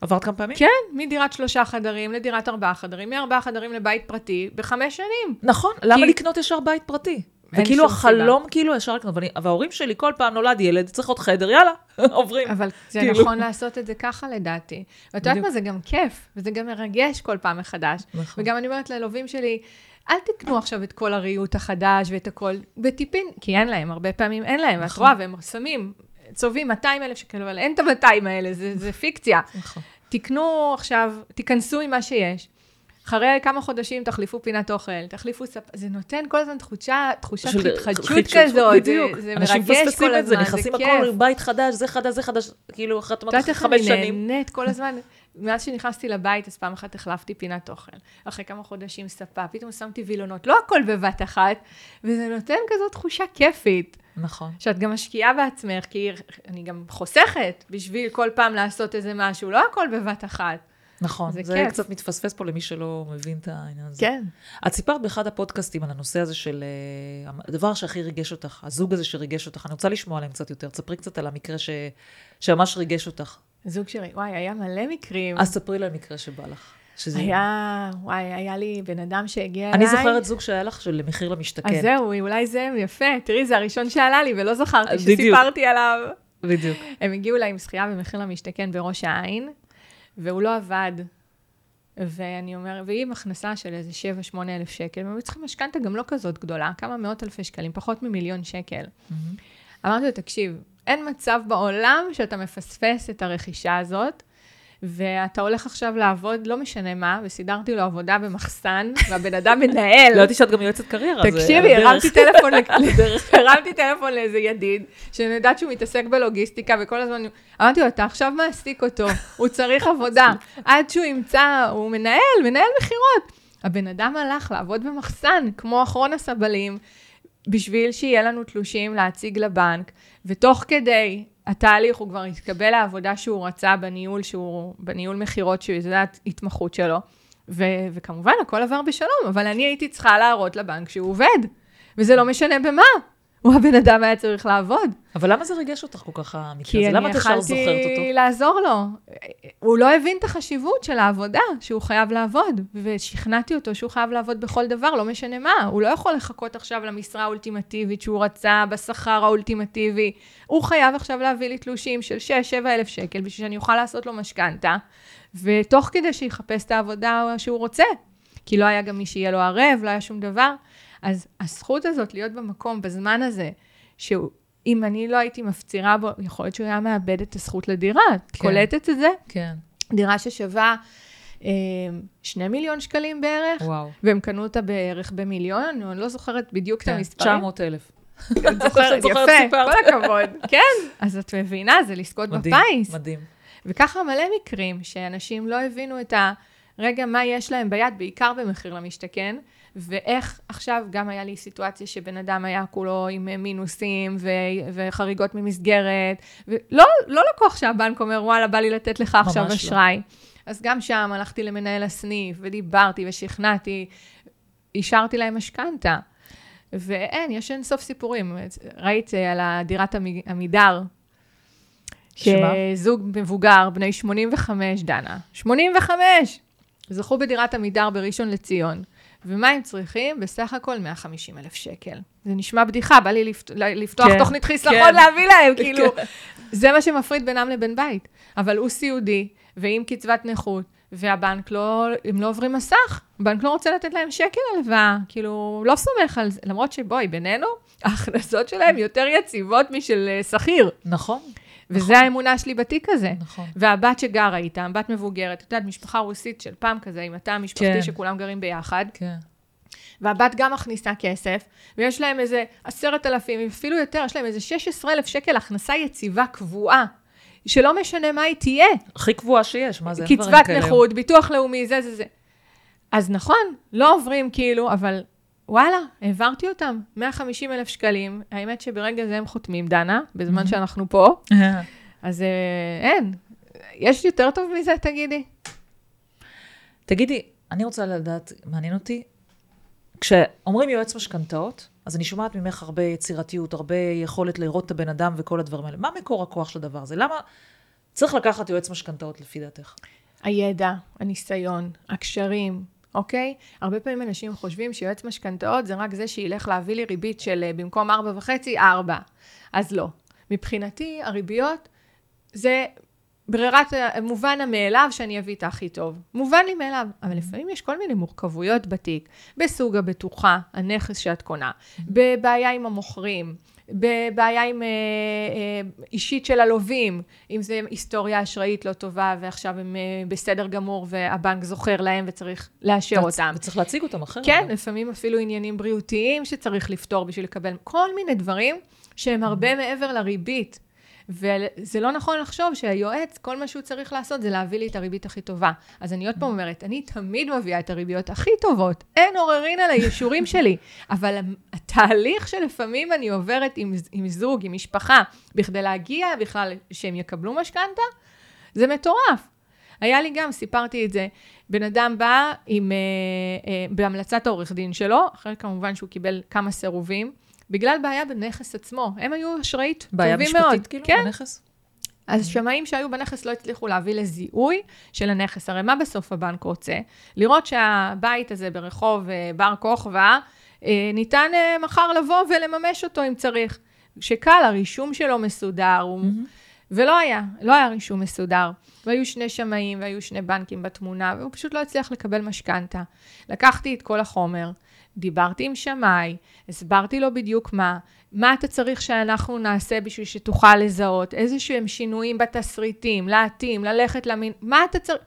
עברת כמה פעמים? כן, מדירת שלושה חדרים לדירת ארבעה חדרים, מארבעה חדרים לבית פרטי, בחמש שנים. נכון, למה כי- לקנות ישר בית פרטי? וכאילו החלום כאילו ישר לקנות, וההורים שלי כל פעם נולד ילד, צריך עוד חדר, יאללה, עוברים. אבל זה כאילו. נכון לעשות את זה ככה לדעתי. ואת יודעת. מה, זה גם כיף, וזה גם מרגש כל פעם מחדש. נכון. וגם אני אומרת ללווים שלי, אל תקנו עכשיו את כל הריהוט החדש ואת הכל בטיפין, כי אין להם, הרבה פעמים אין להם, ואת נכון. רואה, והם שמים, צובעים 200 אלף שקל, אבל אין את ה-200 האלה, זה, זה פיקציה. נכון. תקנו עכשיו, תיכנסו עם מה שיש. אחרי כמה חודשים תחליפו פינת אוכל, תחליפו ספ... זה נותן כל הזמן תחושה, תחושת של- התחדשות חידשות, כזאת, זה, בדיוק. זה אנשים מרגש מפספסים כל את זה, הזמן, נכנסים זה הכל, כיף. בית חדש, זה חדש, זה חדש, כאילו, את את אחרי איך חמש אני שנים. נהנית כל הזמן? מאז שנכנסתי לבית, אז פעם אחת החלפתי פינת אוכל. אחרי כמה חודשים ספה, פתאום שמתי וילונות, לא הכל בבת אחת, וזה נותן כזאת תחושה כיפית. נכון. שאת גם משקיעה בעצמך, כי אני גם חוסכת בשביל כל פעם לעשות איזה משהו, לא הכל בבת אחת. נכון, זה זה, כיף. קצת מתפספס פה למי שלא מבין את העניין הזה. כן. את סיפרת באחד הפודקאסטים על הנושא הזה של אה, הדבר שהכי ריגש אותך, הזוג הזה שריגש אותך. אני רוצה לשמוע עליהם קצת יותר. תספרי קצת על המקרה ש... שממש ריגש אותך. זוג שלי, וואי, היה מלא מקרים. אז ספרי לי על מקרה שבא לך. שזה... היה, וואי, היה לי בן אדם שהגיע אני אליי. זוכרת זוג שהיה לך של מחיר למשתכן. אז זהו, אולי זה יפה. תראי, זה הראשון שעלה לי, ולא זכרתי בדיוק. שסיפרתי עליו. בדיוק. הם הגיעו אליי עם זכייה במחיר למשתכן בראש העין, והוא לא עבד. ואני אומרת, והיא עם הכנסה של איזה 7-8 אלף שקל, והם צריכים משכנתה גם לא כזאת גדולה, כמה מאות אלפי שקלים, פחות ממיליון שקל. אמרתי לו, תקשיב, אין מצב בעולם שאתה מפספס את הרכישה הזאת, ואתה הולך עכשיו לעבוד, לא משנה מה, וסידרתי לו עבודה במחסן, והבן אדם מנהל. לא ידעתי שאת גם יועצת קריירה. תקשיבי. הרמתי טלפון, הרמתי טלפון לאיזה ידיד, שאני יודעת שהוא מתעסק בלוגיסטיקה, וכל הזמן, אמרתי לו, אתה עכשיו מעסיק אותו, הוא צריך עבודה. עד שהוא ימצא, הוא מנהל, מנהל מכירות. הבן אדם הלך לעבוד במחסן, כמו אחרון הסבלים, בשביל שיהיה לנו תלושים להציג לבנק, ותוך כדי התהליך הוא כבר התקבל לעבודה שהוא רצה בניהול, שהוא, בניהול מכירות, שהוא יודעת התמחות שלו. ו- וכמובן, הכל עבר בשלום, אבל אני הייתי צריכה להראות לבנק שהוא עובד, וזה לא משנה במה. הוא הבן אדם היה צריך לעבוד. אבל למה זה ריגש אותך כל כך, המקרה כי הזה? אני למה את ישר זוכרת אותו? יכלתי לעזור לו. הוא לא הבין את החשיבות של העבודה, שהוא חייב לעבוד, ושכנעתי אותו שהוא חייב לעבוד בכל דבר, לא משנה מה. הוא לא יכול לחכות עכשיו למשרה האולטימטיבית שהוא רצה, בשכר האולטימטיבי. הוא חייב עכשיו להביא לי תלושים של 6-7 אלף שקל, בשביל שאני אוכל לעשות לו משכנתה, ותוך כדי שיחפש את העבודה שהוא רוצה. כי לא היה גם מי שיהיה לו ערב, לא היה שום דבר. אז הזכות הזאת להיות במקום, בזמן הזה, שהוא... אם אני לא הייתי מפצירה בו, יכול להיות שהוא היה מאבד את הזכות לדירה. את כן. קולטת את זה? כן, דירה ששווה אה, שני מיליון שקלים בערך, וואו. והם קנו אותה בערך במיליון, אני לא זוכרת בדיוק את כן, המספרים. 900 אלף. את זוכרת, את זוכרת, יפה. כל הכבוד. כן, אז את מבינה, זה לזכות מדהים, בפיס. מדהים. וככה מלא מקרים שאנשים לא הבינו את ה... רגע, מה יש להם ביד, בעיקר במחיר למשתכן, ואיך עכשיו, גם היה לי סיטואציה שבן אדם היה כולו עם מינוסים ו- וחריגות ממסגרת, ולא לא לקוח שהבנק אומר, וואלה, בא לי לתת לך עכשיו לא. אשראי. אז גם שם הלכתי למנהל הסניף, ודיברתי ושכנעתי, אישרתי להם משכנתה. ואין, יש אין סוף סיפורים. ראית על הדירת עמי- עמידר? שזוג מבוגר, בני 85, דנה, 85, זכו בדירת עמידר בראשון לציון. ומה הם צריכים? בסך הכל 150 אלף שקל. זה נשמע בדיחה, בא לי לפת... לפתוח כן, תוכנית חיסכון כן. להביא להם, כאילו, כן. זה מה שמפריד בינם לבין בית. אבל הוא סיעודי, ועם קצבת נכות, והבנק לא, הם לא עוברים מסך, הבנק לא רוצה לתת להם שקל הלוואה, כאילו, לא סומך על זה, למרות שבואי, בינינו, ההכנסות שלהם יותר יציבות משל אה, שכיר. נכון, וזה האמונה שלי בתיק הזה. נכון. והבת שגרה איתם, בת מבוגרת, את יודעת, משפחה רוסית של פעם כזה, עם התא המשפחתי כן. שכולם גרים ביחד, כן. והבת גם מכניסה כסף, ויש להם איזה עשרת אלפים, אפילו יותר, יש להם איזה 16 אלף שקל הכנסה יציבה קבועה, שלא משנה מה היא תהיה. הכי קבועה שיש, מה זה? קצבת. נכות, ביטוח לאומי, זה, זה, זה. אז נכון, לא עוברים כאילו, אבל וואלה, העברתי אותם. 150 אלף שקלים, האמת שברגע זה הם חותמים, דנה, בזמן מהמם. שאנחנו פה, אז אה, אין. יש יותר טוב מזה, תגידי? תגידי, אני רוצה לדעת, מעניין אותי, כשאומרים יועץ משכנתאות, אז אני שומעת ממך הרבה יצירתיות, הרבה יכולת לראות את הבן אדם וכל הדברים האלה. מה מקור הכוח של הדבר הזה? למה צריך לקחת יועץ משכנתאות לפי דעתך? הידע, הניסיון, הקשרים, אוקיי? הרבה פעמים אנשים חושבים שיועץ משכנתאות זה רק זה שילך להביא לי ריבית של אה, במקום 4.5, 4. אז לא. מבחינתי, הריביות זה ברירת, מובן המאליו שאני אביא את הכי טוב. מובן לי מאליו. אבל לפעמים יש כל מיני מורכבויות בתיק, בסוג הבטוחה, הנכס שאת קונה, בבעיה עם המוכרים, בבעיה עם אה, אה, אישית של הלווים, אם זה היסטוריה אשראית לא טובה ועכשיו הם אה, בסדר גמור והבנק זוכר להם וצריך לאשר אותם. וצריך להציג אותם אחרת. כן, גם. לפעמים אפילו עניינים בריאותיים שצריך לפתור בשביל לקבל כל מיני דברים שהם הרבה מעבר לריבית. וזה לא נכון לחשוב שהיועץ, כל מה שהוא צריך לעשות זה להביא לי את הריבית הכי טובה. אז אני עוד פעם אומרת, אני תמיד מביאה את הריביות הכי טובות, אין עוררין על האישורים שלי, אבל התהליך שלפעמים אני עוברת עם, עם זוג, עם משפחה, בכדי להגיע בכלל שהם יקבלו משכנתה, זה מטורף. היה לי גם, סיפרתי את זה, בן אדם בא עם, אה, אה, בהמלצת העורך דין שלו, אחרי כמובן שהוא קיבל כמה סירובים, בגלל בעיה בנכס עצמו. הם היו אשראית טובים מאוד. בעיה משפטית כאילו, כן. בנכס? אז שמאים שהיו בנכס לא הצליחו להביא לזיהוי של הנכס. הרי מה בסוף הבנק רוצה? לראות שהבית הזה ברחוב אה, בר כוכבא, אה, ניתן אה, מחר לבוא ולממש אותו אם צריך. שקל, הרישום שלו מסודר, הוא... ולא היה, לא היה רישום מסודר. והיו שני שמאים והיו שני בנקים בתמונה, והוא פשוט לא הצליח לקבל משכנתה. לקחתי את כל החומר, דיברתי עם שמאי, הסברתי לו בדיוק מה, מה אתה צריך שאנחנו נעשה בשביל שתוכל לזהות, איזה שהם שינויים בתסריטים, להתאים, ללכת למין, מה אתה צריך...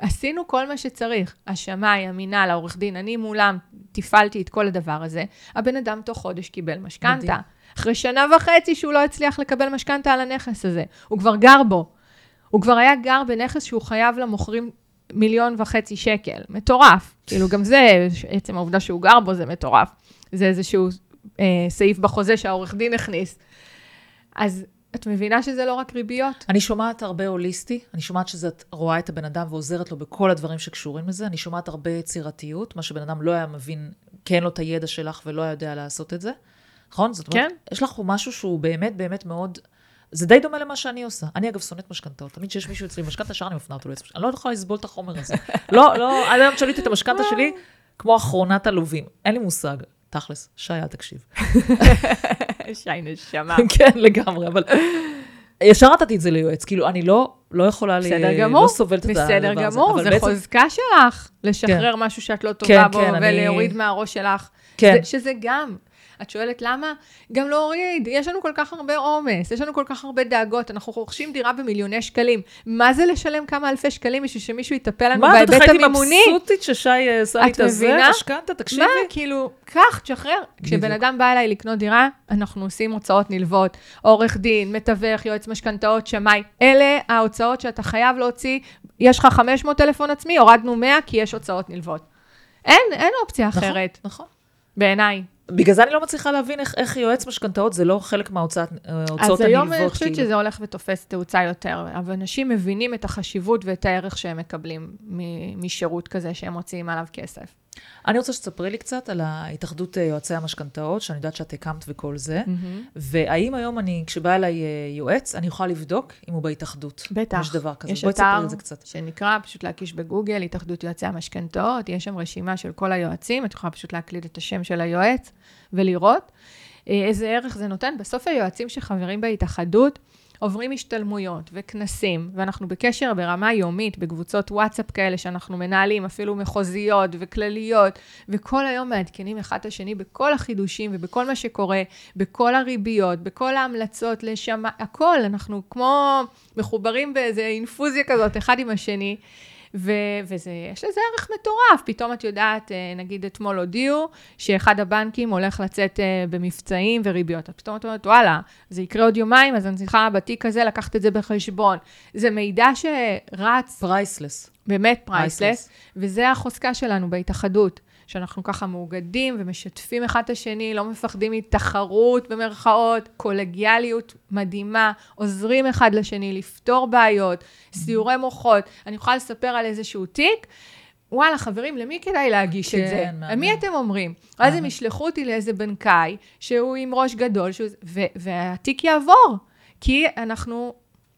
עשינו כל מה שצריך. השמאי, המינהל, העורך דין, אני מולם תפעלתי את כל הדבר הזה. הבן אדם תוך חודש קיבל משכנתה. אחרי שנה וחצי שהוא לא הצליח לקבל משכנתה על הנכס הזה. הוא כבר גר בו. הוא כבר היה גר בנכס שהוא חייב למוכרים מיליון וחצי שקל. מטורף. כאילו, גם זה, עצם העובדה שהוא גר בו זה מטורף. זה איזשהו אה, סעיף בחוזה שהעורך דין הכניס. אז את מבינה שזה לא רק ריביות? אני שומעת הרבה הוליסטי, אני שומעת שאת רואה את הבן אדם ועוזרת לו בכל הדברים שקשורים לזה, אני שומעת הרבה יצירתיות, מה שבן אדם לא היה מבין, כי אין לו את הידע שלך ולא היה יודע לעשות את זה. נכון? זאת אומרת, כן. יש לך משהו שהוא באמת באמת מאוד... זה די דומה למה שאני עושה. אני אגב שונאת משכנתאות. תמיד כשיש מישהו אצלי משכנתה, ישר אני מפנה אותו לעצמי. אני לא יכולה לסבול את החומר הזה. לא, לא, עד היום שליתי את המשכנתה שלי כמו אחרונת עלובים. אין לי מושג. תכלס, שי, אל תקשיב. שי נשמה. כן, לגמרי, אבל ישר נתתי את זה ליועץ. כאילו, אני לא, לא יכולה, בסדר גמור, לא סובלת את הדבר הזה. בסדר גמור, זה בעצם- חוזקה שלך, לשחרר משהו שאת לא טובה כן, בו, כן, אני- ולהוריד מהראש שלך. כן. זה- שזה גם. את שואלת למה? גם להוריד, יש לנו כל כך הרבה עומס, יש לנו כל כך הרבה דאגות, אנחנו רוכשים דירה במיליוני שקלים. מה זה לשלם כמה אלפי שקלים בשביל שמישהו יטפל לנו מה, בהיבט בטח הייתי המימוני? מבסוטית ששי אה, עשה לי את את הזה? משכנתה, תקשיבי. מה, כאילו, קח, תשחרר. כשבן. אדם בא אליי לקנות דירה, אנחנו עושים הוצאות נלוות, עורך דין, מתווך, יועץ משכנתאות, שמאי. אלה ההוצאות שאתה חייב להוציא. יש לך 500 טלפון עצמי, הורדנו 100 כי יש הוצאות נלוות. אין, אין אופציה נכון, אחרת, נכון. בעיניי. בגלל זה אני לא מצליחה להבין איך, איך יועץ משכנתאות זה לא חלק מההוצאות אז היום אני הנלוות. חושבת כאילו. שזה הולך ותופס תאוצה יותר, אבל אנשים מבינים את החשיבות ואת הערך שהם מקבלים משירות כזה שהם מוציאים עליו כסף. אני רוצה שתספרי לי קצת על ההתאחדות אה, יועצי המשכנתאות, שאני יודעת שאת הקמת וכל זה, והאם היום אני, כשבא אליי אה, יועץ, אני יכולה לבדוק אם הוא בהתאחדות. בטח. יש דבר כזה. יש בואי תספרי אתר את זה קצת. שנקרא, פשוט להקיש בגוגל, התאחדות יועצי המשכנתאות, יש שם רשימה של כל היועצים, את יכולה פשוט להקליד את השם של היועץ ולראות אה, איזה ערך זה נותן. בסוף היועצים שחברים בהתאחדות עוברים השתלמויות וכנסים, ואנחנו בקשר ברמה יומית, בקבוצות וואטסאפ כאלה שאנחנו מנהלים, אפילו מחוזיות וכלליות, וכל היום מעדכנים אחד את השני בכל החידושים ובכל מה שקורה, בכל הריביות, בכל ההמלצות לשם, הכל, אנחנו כמו מחוברים באיזה אינפוזיה כזאת, אחד עם השני. ו- וזה, יש לזה ערך מטורף. פתאום את יודעת, אה, נגיד אתמול הודיעו שאחד הבנקים הולך לצאת אה, במבצעים וריביות. את פתאום את אומרת, וואלה, זה יקרה עוד יומיים, אז אני צריכה בתיק הזה לקחת את זה בחשבון. זה מידע שרץ priceless. באמת priceless. וזה החוזקה שלנו בהתאחדות, שאנחנו ככה מאוגדים ומשתפים אחד את השני, לא מפחדים מתחרות במרכאות, קולגיאליות מדהימה, עוזרים אחד לשני לפתור בעיות, סיורי מוחות. אני יכולה לספר על איזשהו תיק. וואלה, חברים, למי כדאי להגיש את כן, זה? מהמם. למי אתם אומרים? אז הם. ישלחו אותי לאיזה בנקאי, שהוא עם ראש גדול, שהוא... ו- והתיק יעבור, כי אנחנו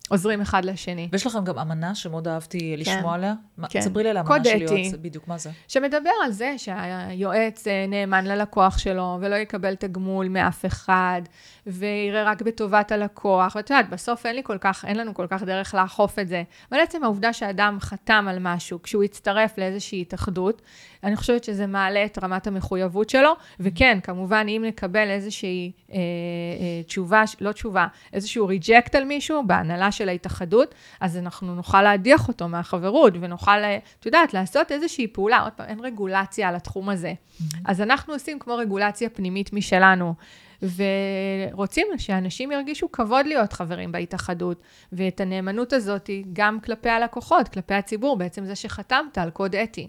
עוזרים אחד לשני. ויש לכם גם אמנה שמאוד אהבתי לשמוע עליה. כן. ספרי לי על האמנה של. יועץ, בדיוק, מה זה? שמדבר על זה שהיועץ אה, נאמן ללקוח שלו, ולא יקבל תגמול מאף אחד, ויראה רק בטובת הלקוח. ואת יודעת, בסוף אין לי כל כך, אין לנו כל כך דרך לאכוף את זה. אבל עצם העובדה שאדם חתם על משהו, כשהוא הצטרף לאיזושהי התאחדות, אני חושבת שזה מעלה את רמת המחויבות שלו, וכן, כמובן, אם נקבל איזושהי אה, אה, תשובה, לא תשובה, איזשהו ריג'קט על מישהו בהנהלה של ההתאחדות, אז אנחנו נוכל להדיח אותו מהחברות, ונוכל, אה, את יודעת, לעשות איזושהי פעולה. עוד פעם, אין רגולציה על התחום הזה. אז אנחנו עושים כמו רגולציה פנימית משלנו. ורוצים שאנשים ירגישו כבוד להיות חברים בהתאחדות, ואת הנאמנות הזאת גם כלפי הלקוחות, כלפי הציבור, בעצם זה שחתמת על קוד אתי.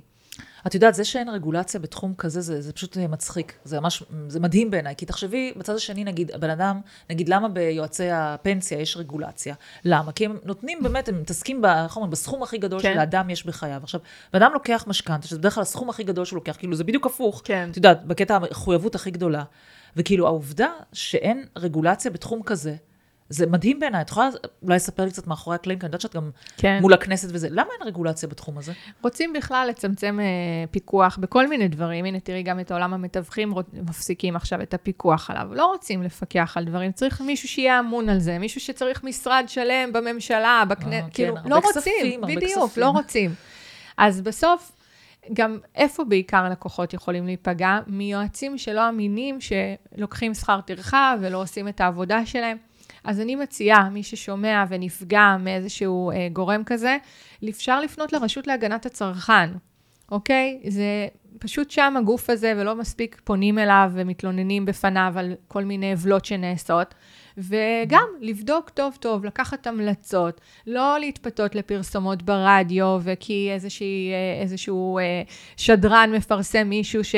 את יודעת, זה שאין רגולציה בתחום כזה, זה, זה פשוט מצחיק. זה ממש, זה מדהים בעיניי. כי תחשבי, בצד השני, נגיד, הבן אדם, נגיד, למה ביועצי הפנסיה יש רגולציה? למה? כי הם נותנים באמת, הם מתעסקים, איך אומרים, בסכום הכי גדול כן. שלאדם יש בחייו. עכשיו, בן אדם לוקח משכנתה, שזה בדרך כלל הסכום הכי גדול שהוא לוקח, כאילו, זה בדיוק הפוך. כן. את יודעת, בקטע המחויבות הכי גדולה. וכאילו, העובדה שאין רגולציה בתחום כזה, זה מדהים בעיניי. את יכולה אולי לספר לי קצת מאחורי הקלעים, כי אני יודעת שאת גם כן. מול הכנסת וזה. למה אין רגולציה בתחום הזה? רוצים בכלל לצמצם אה, פיקוח בכל מיני דברים. הנה, תראי, גם את העולם המתווכים מפסיקים עכשיו את הפיקוח עליו. לא רוצים לפקח על דברים, צריך מישהו שיהיה אמון על זה, מישהו שצריך משרד שלם בממשלה, בכנסת, אה, כאילו, כן, לא רוצים, כספים, בדיוק, כספים. לא רוצים. אז בסוף, גם איפה בעיקר לקוחות יכולים להיפגע? מיועצים שלא אמינים, שלוקחים שכר טרחה ולא עושים את העבודה שלהם. אז אני מציעה, מי ששומע ונפגע מאיזשהו אה, גורם כזה, אפשר לפנות לרשות להגנת הצרכן, אוקיי? זה פשוט שם הגוף הזה, ולא מספיק פונים אליו ומתלוננים בפניו על כל מיני עוולות שנעשות. וגם לבדוק טוב טוב, לקחת המלצות, לא להתפתות לפרסומות ברדיו, וכי איזושהי, אה, איזשהו אה, שדרן מפרסם מישהו ש...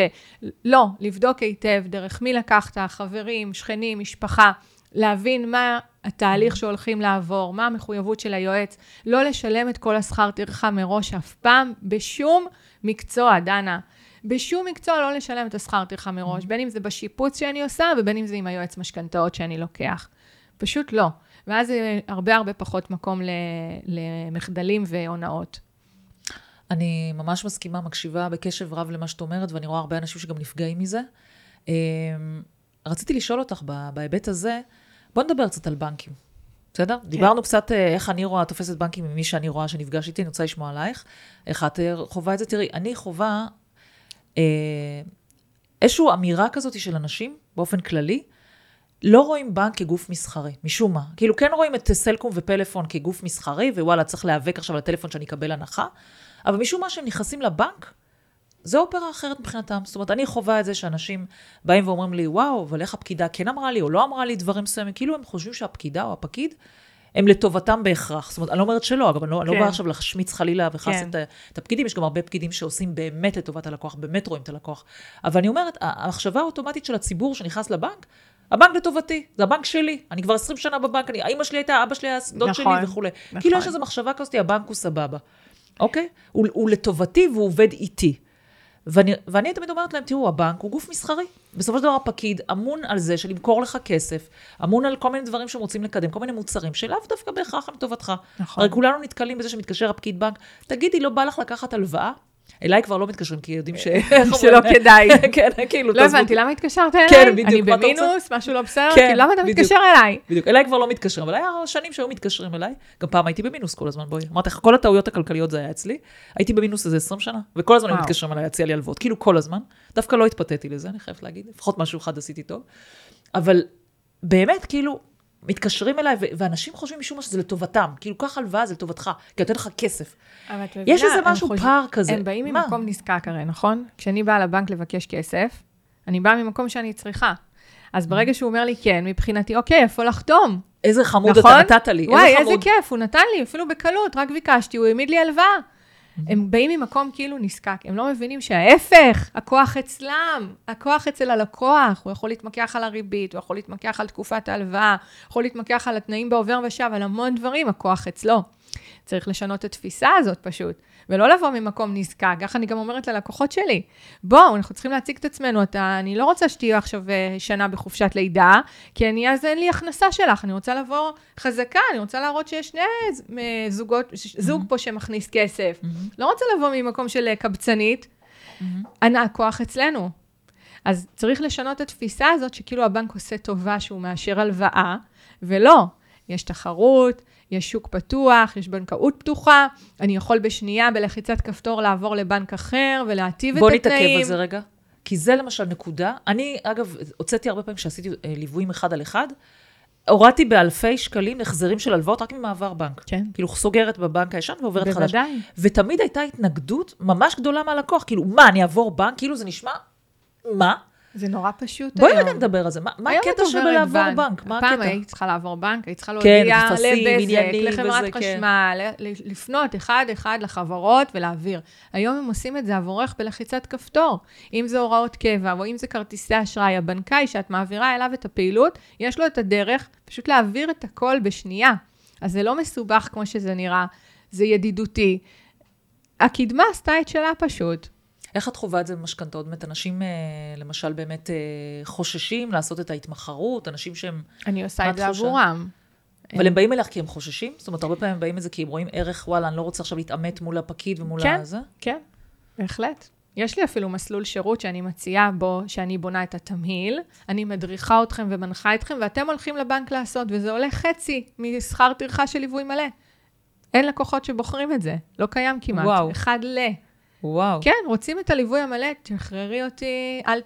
לא, לבדוק היטב דרך מי לקחת, חברים, שכנים, משפחה. להבין מה התהליך שהולכים לעבור, מה המחויבות של היועץ, לא לשלם את כל השכר טרחה מראש אף פעם, בשום מקצוע, דנה. בשום מקצוע לא לשלם את השכר טרחה מראש, בין אם זה בשיפוץ שאני עושה, ובין אם זה עם היועץ משכנתאות שאני לוקח. פשוט לא. ואז זה הרבה הרבה פחות מקום למחדלים והונאות. אני ממש מסכימה, מקשיבה בקשב רב למה שאת אומרת, ואני רואה הרבה אנשים שגם נפגעים מזה. אמ, רציתי לשאול אותך בהיבט הזה, בוא נדבר קצת על בנקים. בסדר? כן. דיברנו קצת אה, איך אני רואה, תופסת בנקים ממי שאני רואה שנפגש איתי, אני רוצה לשמוע עלייך. איך את אה, חווה את זה? תראי, אני חווה אה, איזושהי אמירה כזאת של אנשים, באופן כללי, לא רואים בנק כגוף מסחרי, משום מה. כאילו, כן רואים את סלקום ופלאפון כגוף מסחרי, ווואלה, צריך להיאבק עכשיו על הטלפון שאני אקבל הנחה, אבל משום מה שהם נכנסים לבנק, זה אופרה אחרת מבחינתם. זאת אומרת, אני חווה את זה שאנשים באים ואומרים לי, וואו, אבל איך הפקידה כן אמרה לי או לא אמרה לי דברים מסוימים, כאילו הם חושבים שהפקידה או הפקיד הם לטובתם בהכרח. זאת אומרת, אני לא אומרת שלא, אגב, אני לא, כן. לא באה עכשיו להשמיץ חלילה וחס כן. את, את הפקידים, יש גם הרבה פקידים שעושים באמת לטובת הלקוח, באמת רואים את הלקוח. אבל אני אומרת, המחשבה האוטומטית של הציבור שנכנס לבנק, הבנק לטובתי, זה הבנק שלי, אני כבר 20 שנה בבנק, אני, האמא שלי הייתה, אבא שלי היה דוד נכון, שלי וכולי. נכון. כאילו יש איזו מחשבה כזאת, הבנק הוא סבבה, אוקיי? הוא, הוא לטובתי והוא עובד איתי. ואני, ואני תמיד אומרת להם, תראו, הבנק הוא גוף מסחרי. בסופו של דבר הפקיד אמון על זה של למכור לך כסף, אמון על כל מיני דברים שהם רוצים לקדם, כל מיני מוצרים שלאו דווקא בהכרח הם טובתך. נכון. הרי כולנו נתקלים בזה שמתקשר הפקיד בנק, תגידי, לא בא לך לקחת הלוואה? אליי כבר לא מתקשרים, כי יודעים ש... שלא כדאי. כן, כאילו, לא הבנתי, למה התקשרת אליי? כן, בדיוק. אני במינוס, משהו לא בסדר? כן, למה אתה מתקשר אליי? בדיוק, אליי כבר לא מתקשרים, אבל היה שנים שהיו מתקשרים אליי. גם פעם הייתי במינוס כל הזמן, בואי. אמרתי לך, כל הטעויות הכלכליות זה היה אצלי. הייתי במינוס איזה 20 שנה, וכל הזמן היו מתקשרים אליי, להציע לי הלוואות, כאילו כל הזמן. דווקא לא התפתיתי לזה, אני חייבת להגיד. לפחות משהו אחד עשיתי טוב. אבל באמת, כאילו, מתקשרים אליי, ואנשים חושבים משום מה שזה לטובתם. כאילו, קח הלוואה, זה לטובתך, כי נותן לך כסף. יש איזה משהו חושב... פער כזה. הם באים מה? ממקום נזקק הרי, נכון? כשאני באה לבנק לבקש כסף, אני באה ממקום שאני צריכה. אז ברגע שהוא אומר לי כן, מבחינתי, אוקיי, איפה לחתום? איזה חמוד נכון? אתה נתת לי. וואי, איזה, איזה כיף, הוא נתן לי, אפילו בקלות, רק ביקשתי, הוא העמיד לי הלוואה. הם באים ממקום כאילו נזקק, הם לא מבינים שההפך, הכוח אצלם, הכוח אצל הלקוח, הוא יכול להתמקח על הריבית, הוא יכול להתמקח על תקופת ההלוואה, יכול להתמקח על התנאים בעובר ושב, על המון דברים, הכוח אצלו. צריך לשנות את התפיסה הזאת פשוט, ולא לבוא ממקום נזקק. ככה אני גם אומרת ללקוחות שלי, בואו, אנחנו צריכים להציג את עצמנו. אתה, אני לא רוצה שתהיו עכשיו אה, שנה בחופשת לידה, כי אני, אז אין לי הכנסה שלך. אני רוצה לבוא חזקה, אני רוצה להראות שיש שני אה, זוגות, זוג mm-hmm. פה שמכניס כסף. Mm-hmm. לא רוצה לבוא ממקום של אה, קבצנית. Mm-hmm. הכוח אצלנו. אז צריך לשנות את התפיסה הזאת, שכאילו הבנק עושה טובה שהוא מאשר הלוואה, ולא. יש תחרות, יש שוק פתוח, יש בנקאות פתוחה, אני יכול בשנייה, בלחיצת כפתור, לעבור לבנק אחר ולהטיב את התנאים. בוא נתעכב על זה רגע. כי זה למשל נקודה. אני, אגב, הוצאתי הרבה פעמים כשעשיתי אה, ליוויים אחד על אחד, הורדתי באלפי שקלים החזרים של הלוואות רק ממעבר בנק. כן. כאילו, סוגרת בבנק הישן ועוברת חדש. בוודאי. ותמיד הייתה התנגדות ממש גדולה מהלקוח. כאילו, מה, אני אעבור בנק? כאילו, זה נשמע, מה? זה נורא פשוט בואי היום. רגע נדבר על זה. מה מה הקטע של עוברת לעבור בנק? מה פעם הקטע? היית צריכה לעבור בנק, היית צריכה כן, להודיע טפסים, לבזק, לחברת וזה, כן. חשמל, ל- לפנות אחד-אחד לחברות ולהעביר. היום הם עושים את זה עבורך בלחיצת כפתור. אם זה הוראות קבע, או אם זה כרטיסי אשראי, הבנקאי שאת מעבירה אליו את הפעילות, יש לו את הדרך פשוט להעביר את הכל בשנייה. אז זה לא מסובך כמו שזה נראה, זה ידידותי. הקדמה עשתה את שלה פשוט. איך את חווה את זה במשכנתאות? באמת, אנשים, אה, למשל, באמת אה, חוששים לעשות את ההתמחרות, אנשים שהם... אני עושה את זה? עבורם. אבל הם באים אלייך כי הם חוששים? זאת אומרת, הרבה פעמים הם באים לזה כי הם רואים ערך, וואלה, אני לא רוצה עכשיו להתעמת מול הפקיד ומול כן. הזה. כן, בהחלט. יש לי אפילו מסלול שירות שאני מציעה בו, שאני בונה את התמהיל, אני מדריכה אתכם ומנחה אתכם, ואתם הולכים לבנק לעשות, וזה עולה חצי משכר טרחה של ליווי מלא. אין לקוחות שבוחרים את זה, לא קיים כמעט. וואו. אחד ל... וואו. כן, רוצים את הליווי המלא, תשחררי אותי, אל...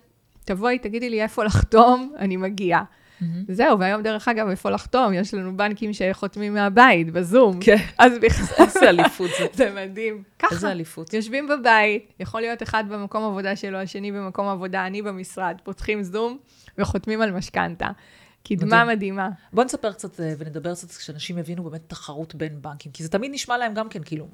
תבואי, תגידי לי איפה לחתום, אני מגיעה. מהמם. זהו, והיום דרך אגב, איפה לחתום? יש לנו בנקים שחותמים מהבית, בזום. כן. אז בכלל, איזה אליפות זה. זה מדהים. ככה. איזה אליפות. יושבים בבית, יכול להיות אחד במקום עבודה שלו, השני במקום עבודה, אני במשרד, פותחים זום וחותמים על משכנתה. קדמה מדהים. מדהימה. בוא נספר קצת אה, ונדבר קצת כשאנשים יבינו באמת תחרות בין בנקים, כי זה תמיד נשמע להם גם כן, כאילו,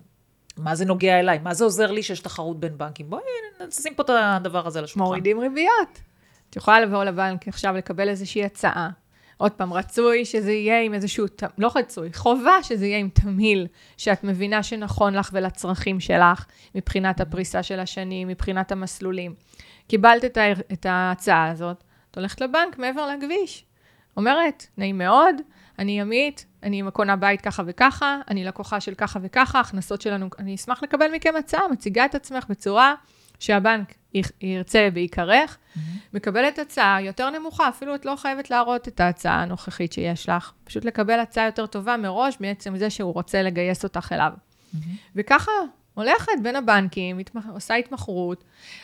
מה זה נוגע אליי? מה זה עוזר לי שיש תחרות בין בנקים? בואי נשים פה את הדבר הזה על השולחן. מורידים ריביות. את יכולה לבוא לבנק עכשיו לקבל איזושהי הצעה. עוד פעם, רצוי שזה יהיה עם איזשהו, לא רצוי, חובה שזה יהיה עם תמהיל שאת מבינה שנכון לך ולצרכים שלך, מבחינת הפריסה של השנים, מבחינת המסלולים. קיבלת את ההצעה הזאת, את הולכת לבנק מעבר לכביש. אומרת, נעים מאוד, אני ימית, אני קונה בית ככה וככה, אני לקוחה של ככה וככה, הכנסות שלנו, אני אשמח לקבל מכם הצעה, מציגה את עצמך בצורה שהבנק יכ- ירצה ויקרך, מקבלת הצעה יותר נמוכה, אפילו את לא חייבת להראות את ההצעה הנוכחית שיש לך, פשוט לקבל הצעה יותר טובה מראש, בעצם זה שהוא רוצה לגייס אותך אליו. וככה הולכת בין הבנקים, התמח- עושה התמחרות.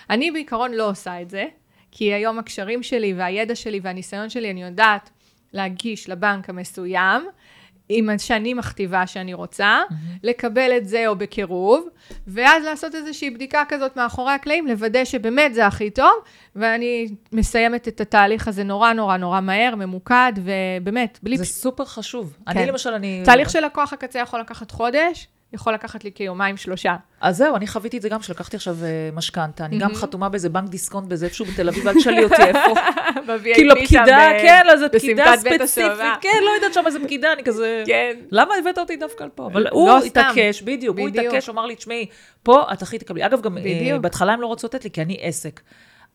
אני בעיקרון לא עושה את זה, כי היום הקשרים שלי והידע שלי והניסיון שלי, אני יודעת להגיש לבנק המסוים, עם מה שאני מכתיבה שאני רוצה, לקבל את זה או בקירוב, ואז לעשות איזושהי בדיקה כזאת מאחורי הקלעים, לוודא שבאמת זה הכי טוב, ואני מסיימת את התהליך הזה נורא נורא נורא מהר, ממוקד, ובאמת, בלי... זה סופר חשוב. כן. אני למשל, אני... תהליך של לקוח הקצה יכול לקחת חודש, יכול לקחת לי כיומיים שלושה. אז זהו, אני חוויתי את זה גם, שלקחתי עכשיו אה, משכנתה. אני גם מהמם. חתומה באיזה בנק דיסקונט באיזה איפשהו בתל אביב, אל תשאלי אותי איפה. כאילו, פקידה, כן, איזה פקידה בסמטת בית ספציפית. כן, לא יודעת שם איזה פקידה, אני כזה... כן. למה הבאת אותי דווקא לפה? אבל לא הוא. התעקש, בדיוק, הוא. התעקש, אמר לי, תשמעי, פה את הכי תקבלי. אגב, גם אה. בהתחלה הם לא רצו לתת לי, כי אני עסק.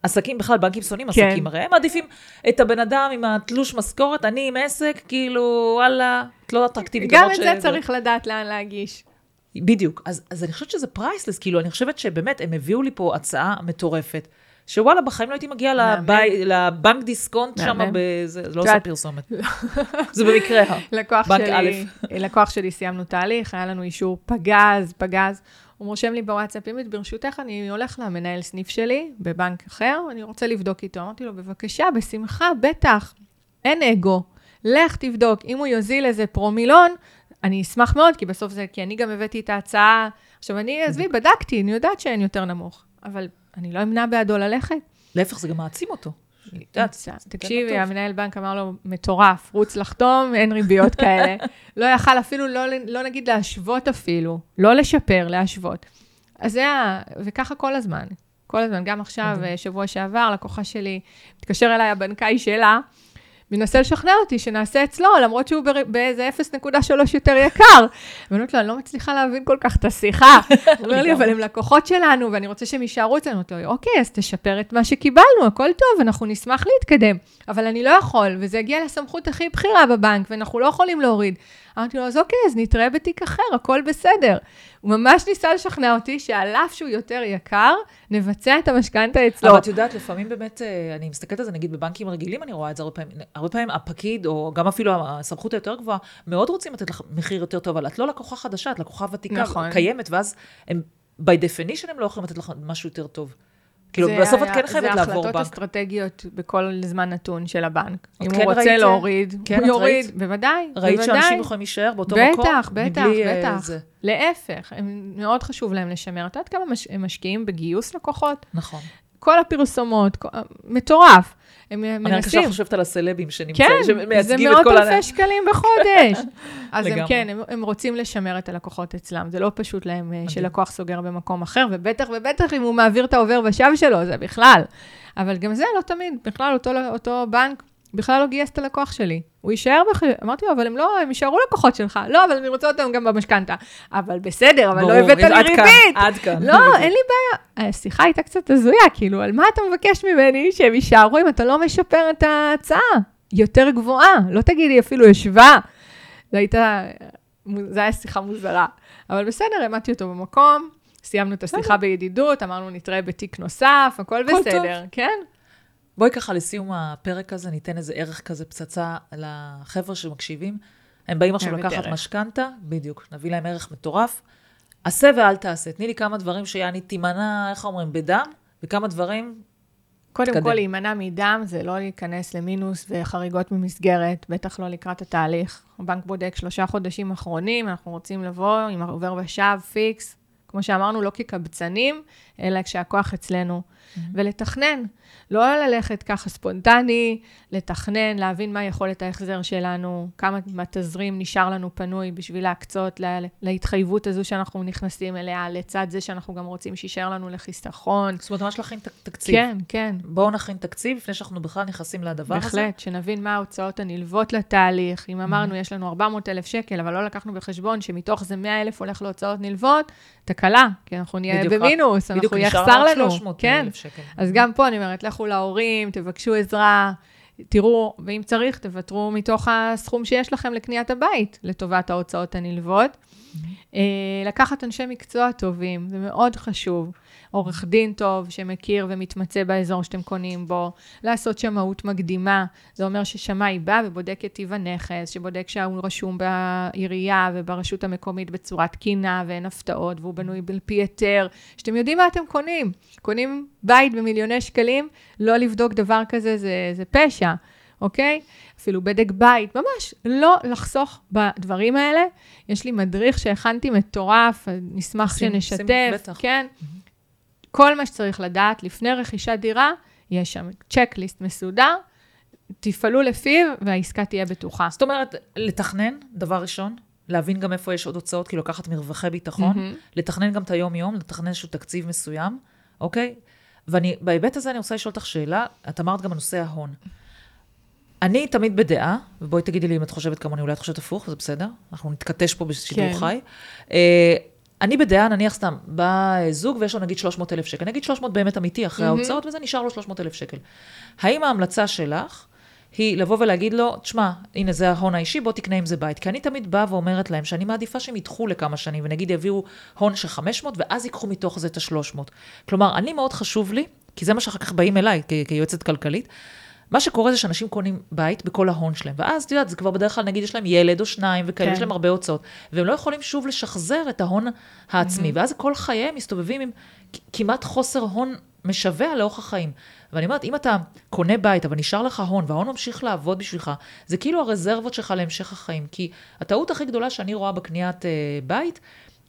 עסקים, בכלל בנקים שונאים כן. עסקים, הרי הם מעדיפים את הבן אדם עם התלוש משכורת, אני עם עסק, כאילו, וואלה, את לא אטרקטיבית. גם את זה ש- צריך לדעת לאן להגיש. בדיוק. אז, אז אני חושבת שזה priceless, כאילו, אני חושבת שבאמת, הם הביאו לי פה הצעה מטורפת. שוואלה, בחיים לא הייתי מגיעה. לבי, לבנק דיסקונט שם. בזה, זה לא עושה פרסומת. זה במקרה. לקוח בנק שלי, לקוח שלי סיימנו תהליך, היה לנו אישור פגז, פגז. הוא רושם לי בוואטסאפ, ימית, ברשותך, אני הולך למנהל סניף שלי בבנק אחר, אני רוצה לבדוק איתו. אמרתי לו, בבקשה, בשמחה, בטח, אין אגו. לך תבדוק, אם הוא יוזיל איזה פרומילון, אני אשמח מאוד, כי בסוף זה, כי אני גם הבאתי את ההצעה. עכשיו, אני, עזבי, בדקתי, אני יודעת שאין יותר נמוך, אבל אני לא אמנע בעדו ללכת. להפך, זה גם מעצים אותו. יודעת, תקשיבי. המנהל בנק אמר לו, מטורף, רוץ לחתום, אין ריביות כאלה. לא יכל אפילו, לא, לא נגיד להשוות אפילו, לא לשפר, להשוות. אז זה היה, וככה כל הזמן. כל הזמן, גם עכשיו, שבוע שעבר, לקוחה שלי, מתקשר אליי הבנקאי שלה, מנסה לשכנע אותי שנעשה אצלו, למרות שהוא באיזה 0.3 יותר יקר. ואני אומרת לו, אני לא מצליחה להבין כל כך את השיחה. הוא אומר לי, אבל הם לקוחות שלנו, ואני רוצה שהם יישארו אצלנו. לו, אוקיי, אז תשפר את מה שקיבלנו, הכל טוב, אנחנו נשמח להתקדם. אבל אני לא יכול, וזה הגיע לסמכות הכי בכירה בבנק, ואנחנו לא יכולים להוריד. אמרתי לו, אז אוקיי, אז נתראה בתיק אחר, הכל בסדר. הוא ממש ניסה לשכנע אותי שעל אף שהוא יותר יקר, נבצע את המשכנתה אצלו. אבל את יודעת, לפעמים באמת, אה, אני מסתכלת על זה, נגיד בבנקים רגילים, אני רואה את זה הרבה פעמים, הרבה פעמים הפקיד, או גם אפילו הסמכות היותר גבוהה, מאוד רוצים לתת לך מחיר יותר טוב, אבל את לא לקוחה חדשה, את לקוחה ותיקה, נכון. קיימת, ואז הם, by definition, הם לא יכולים לתת לך משהו יותר טוב. כאילו, בסוף את היה- כן חייבת לעבור זה החלטות בנק. אסטרטגיות בכל זמן נתון של הבנק. אם כן הוא רוצה ראית- להוריד, כן, הוא את יוריד, ראית? בוודאי, ראית בוודאי. שאנשים יכולים להישאר באותו בטח, מקום? בטח, מבלי, אה, בטח. זה. להפך, הם, מאוד חשוב להם לשמר. את יודעת כמה מש, הם משקיעים בגיוס לקוחות? נכון. כל הפרסומות, כל- מטורף. הם אני רק מנסים. עכשיו חושבת על הסלבים שנמצאים, כן, זה שמייצגים את מאות כל ה... אלפי שקלים בחודש. אז הם. כן, הם, הם רוצים לשמר את הלקוחות אצלם. זה לא פשוט להם אה, שלקוח סוגר במקום אחר, ובטח ובטח אם הוא מעביר את העובר ושב שלו, זה בכלל. אבל גם זה לא תמיד, בכלל אותו, אותו בנק בכלל לא גייס את הלקוח שלי. הוא יישאר בח... אמרתי לו, אבל הם לא, הם יישארו לקוחות שלך. לא, אבל אני רוצה אותם גם במשכנתה. אבל בסדר, אבל לא ברור, הבאת לי עד כאן, ריבית. עד כאן. לא, אין לי בעיה. השיחה הייתה קצת הזויה, כאילו, על מה אתה מבקש ממני שהם יישארו אם אתה לא משפר את ההצעה? יותר גבוהה, לא תגידי אפילו ישבה. זו הייתה, זו הייתה שיחה מוזרה. אבל בסדר, העמדתי אותו במקום, סיימנו את השיחה בידידות, אמרנו נתראה בתיק נוסף, הכל הכל בסדר, כן? בואי ככה לסיום הפרק הזה, ניתן איזה ערך כזה פצצה לחבר'ה שמקשיבים. הם באים עכשיו לקחת. משכנתה, בדיוק, נביא להם ערך מטורף. עשה ואל תעשה. תני לי כמה דברים שיעני תימנע, איך אומרים, בדם, וכמה דברים, קודם תקדם. כל, להימנע מדם זה לא להיכנס למינוס וחריגות ממסגרת, בטח לא לקראת התהליך. הבנק בודק שלושה חודשים אחרונים, אנחנו רוצים לבוא עם עובר ושב, פיקס, כמו שאמרנו, לא כקבצנים, אלא כשהכוח אצלנו. ולתכנן, לא ללכת ככה ספונטני, לתכנן, להבין מה יכולת ההחזר שלנו, כמה מהתזרים נשאר לנו פנוי בשביל להקצות לה, להתחייבות הזו שאנחנו נכנסים אליה, לצד זה שאנחנו גם רוצים שיישאר לנו לחיסכון. זאת אומרת, ממש להכין תקציב. כן, כן. בואו נכין תקציב לפני שאנחנו בכלל נכנסים לדבר הזה. בהחלט, שנבין מה ההוצאות הנלוות לתהליך. אם אמרנו, יש לנו 400 אלף שקל, אבל לא לקחנו בחשבון שמתוך זה 100 אלף הולך להוצאות נלוות, תקלה, כי אנחנו נהיה בדיוק, במינוס, בדיוק, נשאר יחסר לנו. 300 כן. שקל. אז גם פה אני אומרת, לכו להורים, תבקשו עזרה, תראו, ואם צריך, תוותרו מתוך הסכום שיש לכם לקניית הבית, לטובת ההוצאות הנלוות. אה, לקחת אנשי מקצוע טובים, זה מאוד חשוב. עורך דין טוב שמכיר ומתמצא באזור שאתם קונים בו, לעשות שמאות מקדימה, זה אומר ששמאי בא ובודק את טיב הנכס, שבודק שהוא רשום בעירייה וברשות המקומית בצורה תקינה ואין הפתעות, והוא בנוי על פי היתר, שאתם יודעים מה אתם קונים. קונים בית במיליוני שקלים, לא לבדוק דבר כזה זה, זה פשע, אוקיי? אפילו בדק בית, ממש לא לחסוך בדברים האלה. יש לי מדריך שהכנתי מטורף, נשמח שים- שים, שנשתף, בטח. כן? כל מה שצריך לדעת לפני רכישת דירה, יש שם צ'קליסט מסודר, תפעלו לפיו והעסקה תהיה בטוחה. זאת אומרת, לתכנן, דבר ראשון, להבין גם איפה יש עוד הוצאות, כאילו לקחת מרווחי ביטחון, מהמם. לתכנן גם את היום-יום, לתכנן איזשהו תקציב מסוים, אוקיי? ואני, בהיבט הזה אני רוצה לשאול אותך שאלה, את אמרת גם בנושא ההון. אני תמיד בדעה, ובואי תגידי לי אם את חושבת כמוני, אולי את חושבת הפוך, זה בסדר, אנחנו נתכתש פה בשידור כן. חי. אה, אני בדעה, נניח סתם, בא זוג ויש לו נגיד 300 אלף שקל, נגיד 300 באמת אמיתי אחרי מהמם. ההוצאות, וזה נשאר לו 300 אלף שקל. האם ההמלצה שלך היא לבוא ולהגיד לו, תשמע, הנה זה ההון האישי, בוא תקנה עם זה בית. כי אני תמיד באה ואומרת להם שאני מעדיפה שהם ידחו לכמה שנים, ונגיד יביאו הון של 500, ואז ייקחו מתוך זה את ה-300. כלומר, אני מאוד חשוב לי, כי זה מה שאחר כך באים אליי כיועצת כלכלית, מה שקורה זה שאנשים קונים בית בכל ההון שלהם, ואז, את יודעת, זה כבר בדרך כלל, נגיד, יש להם ילד או שניים וכאלה, כן. יש להם הרבה הוצאות, והם לא יכולים שוב לשחזר את ההון העצמי, ואז כל חייהם מסתובבים עם כמעט חוסר הון משווע לאורך החיים. ואני אומרת, אם אתה קונה בית, אבל נשאר לך הון, וההון ממשיך לעבוד בשבילך, זה כאילו הרזרבות שלך להמשך החיים. כי הטעות הכי גדולה שאני רואה בקניית אה, בית,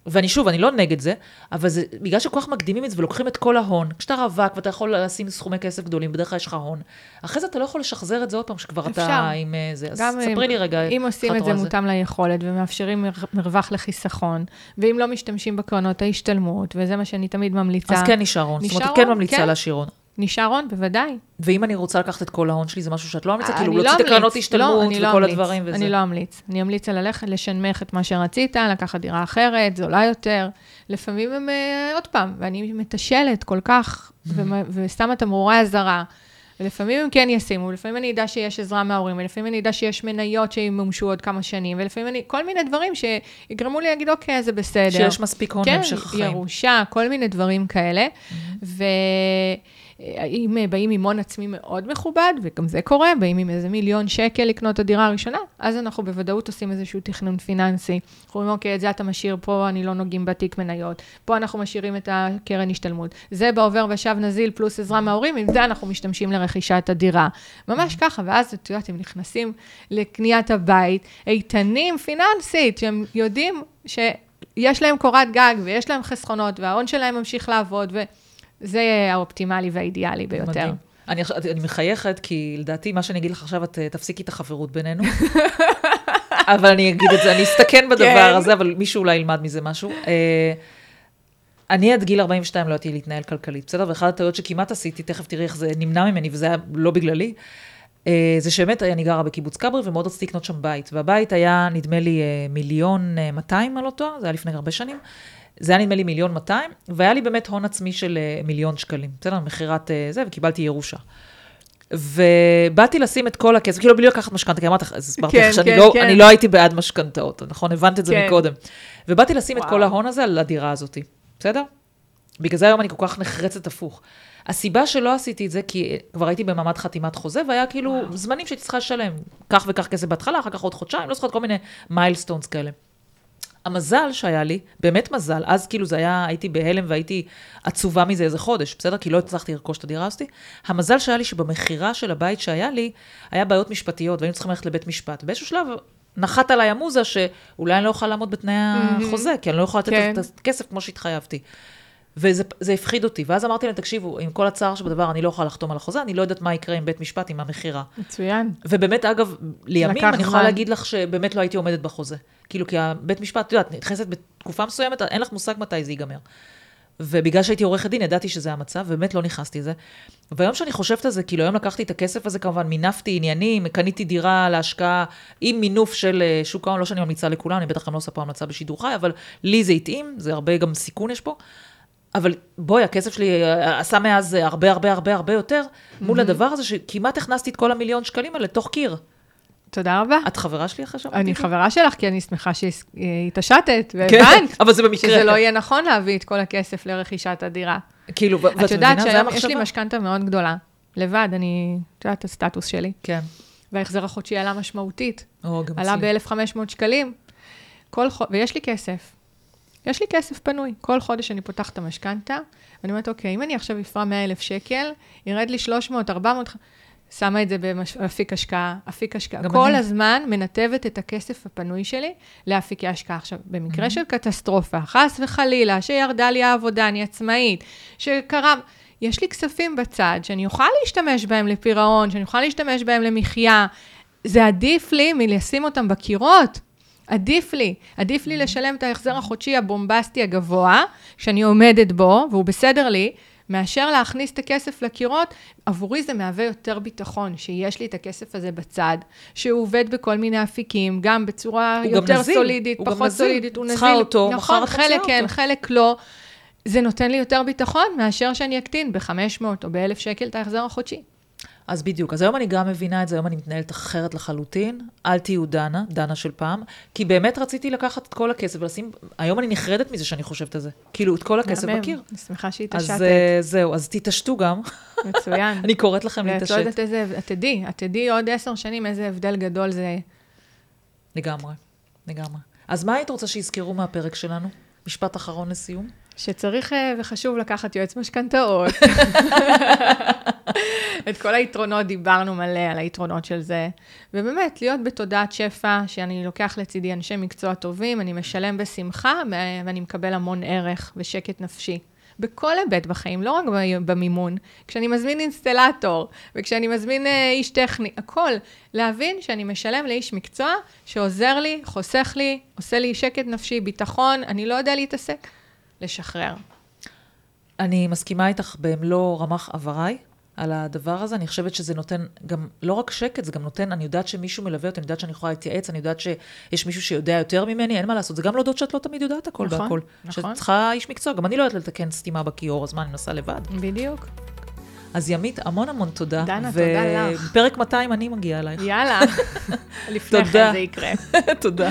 ואני שוב, אני לא נגד זה, אבל זה בגלל שכל כך מקדימים את זה ולוקחים את כל ההון, כשאתה רווק ואתה יכול לשים סכומי כסף גדולים, בדרך כלל יש לך הון. אחרי זה אתה לא יכול לשחזר את זה עוד פעם, שכבר אתה אפשר. עם אה, זה. אז ספרי לי רגע, אם עושים את זה מותאם ליכולת ומאפשרים מר- מרווח לחיסכון, ואם לא משתמשים בקרנות ההשתלמות, וזה מה שאני תמיד ממליצה, אז כן נשאר הון. זאת אומרת, כן ממליצה כן. להשאיר הון. נשאר הון, בוודאי. ואם אני רוצה לקחת את כל ההון שלי, זה משהו שאת לא ממליצה? אני כאילו, לא להוציא את אמליץ. הקרנות לא, השתלמות לא וכל. הדברים וזה. אני לא אמליץ. אני אמליץ על ללכת לשנמך את מה שרצית, לקחת דירה אחרת, זולה יותר. לפעמים הם, אה, עוד פעם, ואני מתשלת כל כך, Mm-hmm. ושמה תמרורי אזהרה. ולפעמים הם כן ישימו, ולפעמים אני אדע שיש עזרה מההורים, ולפעמים אני אדע שיש מניות שימומשו עוד כמה שנים, ולפעמים אני, כל מיני דברים שיגרמו לי להגיד, אוקיי, זה בסדר. שיש מספיק הון כן, החיים. Mm-hmm. ירושה, כל מיני דברים כאלה. ואם באים עם הון עצמי מאוד מכובד, וגם זה קורה, באים עם איזה מיליון שקל לקנות את הדירה הראשונה, אז אנחנו בוודאות עושים איזשהו תכנון פיננסי. אנחנו אומרים, אוקיי, את זה אתה משאיר פה, אני לא נוגעים בתיק מניות. פה אנחנו משאירים את הקרן השתלמות. זה בעובר ושב נזיל פלוס עזרה מההורים, עם זה אנחנו משתמשים לרכישת הדירה. ממש ככה, ואז את יודעת, הם נכנסים לקניית הבית, איתנים פיננסית, שהם יודעים ש... יש להם קורת גג ויש להם חסכונות, וההון שלהם ממשיך לעבוד, ו... זה האופטימלי והאידיאלי ביותר. מדהים. אני, אני מחייכת, כי לדעתי, מה שאני אגיד לך עכשיו, את אה, תפסיקי את החברות בינינו. אבל אני אגיד את זה, אני אסתכן בדבר כן. הזה, אבל מישהו אולי ילמד מזה משהו. אה, אני עד גיל 42 לא ידעתי להתנהל כלכלית, בסדר? ואחת הטעויות שכמעט עשיתי, תכף תראי איך זה נמנע ממני, וזה היה לא בגללי, אה, זה שבאמת אני גרה בקיבוץ כברי, ומאוד רציתי לקנות שם בית. והבית היה, נדמה לי, מיליון אה, 200 על אותו, זה היה לפני הרבה שנים. זה היה נדמה לי מיליון 200, והיה לי באמת הון עצמי של אה, מיליון שקלים. בסדר? מכירת אה, זה, וקיבלתי ירושה. ובאתי לשים את כל הכסף, כאילו בלי לקחת משכנתה, כי אמרתי לך, אז הסברתי כן, לך שאני כן, לא, כן. אני לא הייתי בעד משכנתאות, נכון? הבנת את זה כן. מקודם. ובאתי לשים את וואו. כל ההון הזה על הדירה הזאת, בסדר? בגלל זה היום אני כל כך נחרצת הפוך. הסיבה שלא עשיתי את זה, כי כבר הייתי במעמד חתימת חוזה, והיה כאילו וואו. זמנים שהייתי צריכה לשלם. כך וכך כסף בהתחלה, אחר כך עוד חודשיים, לא זוכרת כל מיני מיילסטונס כאלה. המזל שהיה לי, באמת מזל, אז כאילו זה היה, הייתי בהלם והייתי עצובה מזה איזה חודש, בסדר? כי לא הצלחתי לרכוש את הדירה הזאת. המזל שהיה לי שבמכירה של הבית שהיה לי, היה בעיות משפטיות, והיינו צריכים ללכת לבית משפט. באיזשהו שלב נחת עליי המוזה שאולי אני לא אוכל לעמוד בתנאי החוזה, כי אני לא יכולה לתת כן. את הכסף כמו שהתחייבתי. וזה זה הפחיד אותי. ואז אמרתי להם, תקשיבו, עם כל הצער שבדבר, אני לא יכולה לחתום על החוזה, אני לא יודעת מה יקרה עם בית משפט, עם המכירה. מצוין. ובאמת, אגב, לימים, אני יכולה. להגיד לך שבאמת לא הייתי עומדת בחוזה. כאילו, כי הבית משפט, את יודעת, נכנסת בתקופה מסוימת, אין לך מושג מתי זה ייגמר. ובגלל שהייתי עורכת דין, ידעתי שזה המצב, ובאמת לא נכנסתי לזה. והיום שאני חושבת על זה, כאילו, היום לקחתי את הכסף הזה, כמובן, מינפתי עניינים, קניתי דירה להשקעה עם מינוף של אה, שוק ההון, לא שאני ממליצה לכולם, אני בטח גם לא עושה פה המלצה בשידור חי, אבל לי זה התאים, זה הרבה גם סיכון יש פה. אבל בואי, הכסף שלי אה, עשה מאז הרבה הרבה הרבה הרבה יותר, מול הדבר הזה שכמעט הכנסתי את כל המיליון שקלים האלה לתוך קיר. תודה רבה. את חברה שלי אחרי שאמרתי אני את זה? חברה שלך, כי אני שמחה שהתעשתת, כן, והבנת אבל זה במקרה. שזה לא יהיה נכון להביא את כל הכסף לרכישת הדירה. כאילו, את ואת יודעת מבינה, זה שהיום יש המחשבה. לי משכנתה מאוד גדולה. לבד, אני, את יודעת את הסטטוס שלי. כן. וההחזר החודשי עלה משמעותית. או, גם עלה אצלי. ב-1,500 שקלים. כל חודש, ויש לי כסף. יש לי כסף פנוי. כל חודש אני פותחת את המשכנתה, ואני אומרת, אוקיי, אם אני עכשיו אפרע 100,000 שקל, ירד לי 300, 400, שמה את זה באפיק השקעה, אפיק השקעה. כל אני. הזמן מנתבת את הכסף הפנוי שלי לאפיקי השקעה. עכשיו, Mm-hmm. במקרה של קטסטרופה, חס וחלילה, שירדה לי העבודה, אני עצמאית, שקרה... יש לי כספים בצד, שאני אוכל להשתמש בהם לפירעון, שאני אוכל להשתמש בהם למחיה. זה עדיף לי מלשים אותם בקירות. עדיף לי, עדיף לי לשלם את ההחזר החודשי הבומבסטי הגבוה, שאני עומדת בו, והוא בסדר לי, מאשר להכניס את הכסף לקירות, עבורי זה מהווה יותר ביטחון, שיש לי את הכסף הזה בצד, שהוא עובד בכל מיני אפיקים, גם בצורה הוא גם יותר נזיל, סולידית, פחות נזיל. סולידית, הוא נזיל. צריכה אותו, מחר נכון, מוציאה חלק כן, אותו. חלק לא. זה נותן לי יותר ביטחון מאשר שאני אקטין ב-500 או ב-1,000 שקל את ההחזר החודשי. אז בדיוק, אז היום אני גם מבינה את זה, היום אני מתנהלת אחרת לחלוטין. אל תהיו דנה, דנה של פעם, כי באמת רציתי לקחת את כל הכסף ולשים, היום אני נחרדת מזה שאני חושבת על זה. כאילו, את כל הכסף. בקיר. אני שמחה אז שהתעשתת. אה, זהו, אז תתעשתו גם. מצוין. אני קוראת לכם ואת לא להתעשת. יודעת איזה, את תדעי, את תדעי עוד עשר שנים איזה הבדל גדול זה. לגמרי, לגמרי. אז מה היית רוצה שיזכרו מהפרק שלנו? משפט אחרון לסיום? שצריך אה, וחשוב לקחת יועץ משכנתאות. את כל היתרונות, דיברנו מלא על היתרונות של זה. ובאמת, להיות בתודעת שפע, שאני לוקח לצידי אנשי מקצוע טובים, אני משלם בשמחה, ואני מקבל המון ערך ושקט נפשי. בכל היבט בחיים, לא רק במימון. כשאני מזמין אינסטלטור, וכשאני מזמין אה, איש טכני, הכל. להבין שאני משלם לאיש מקצוע שעוזר לי, חוסך לי, עושה לי שקט נפשי, ביטחון, אני לא יודע להתעסק. לשחרר. אני מסכימה איתך במלוא רמ"ח עבריי על הדבר הזה. אני חושבת שזה נותן גם, לא רק שקט, זה גם נותן, אני יודעת שמישהו מלווה אותי, אני יודעת שאני יכולה להתייעץ, אני יודעת שיש מישהו שיודע יותר ממני, אין מה לעשות. זה גם להודות שאת לא תמיד יודעת הכל נכון, והכל. נכון. שאת צריכה איש מקצוע, גם אני לא יודעת לתקן סתימה בכיור, אז מה, אני מנסה לבד. בדיוק. אז ימית, המון המון תודה. דנה, תודה לך. ובפרק 200 אני מגיעה אלייך. יאללה. לפני. כן זה יקרה. תודה.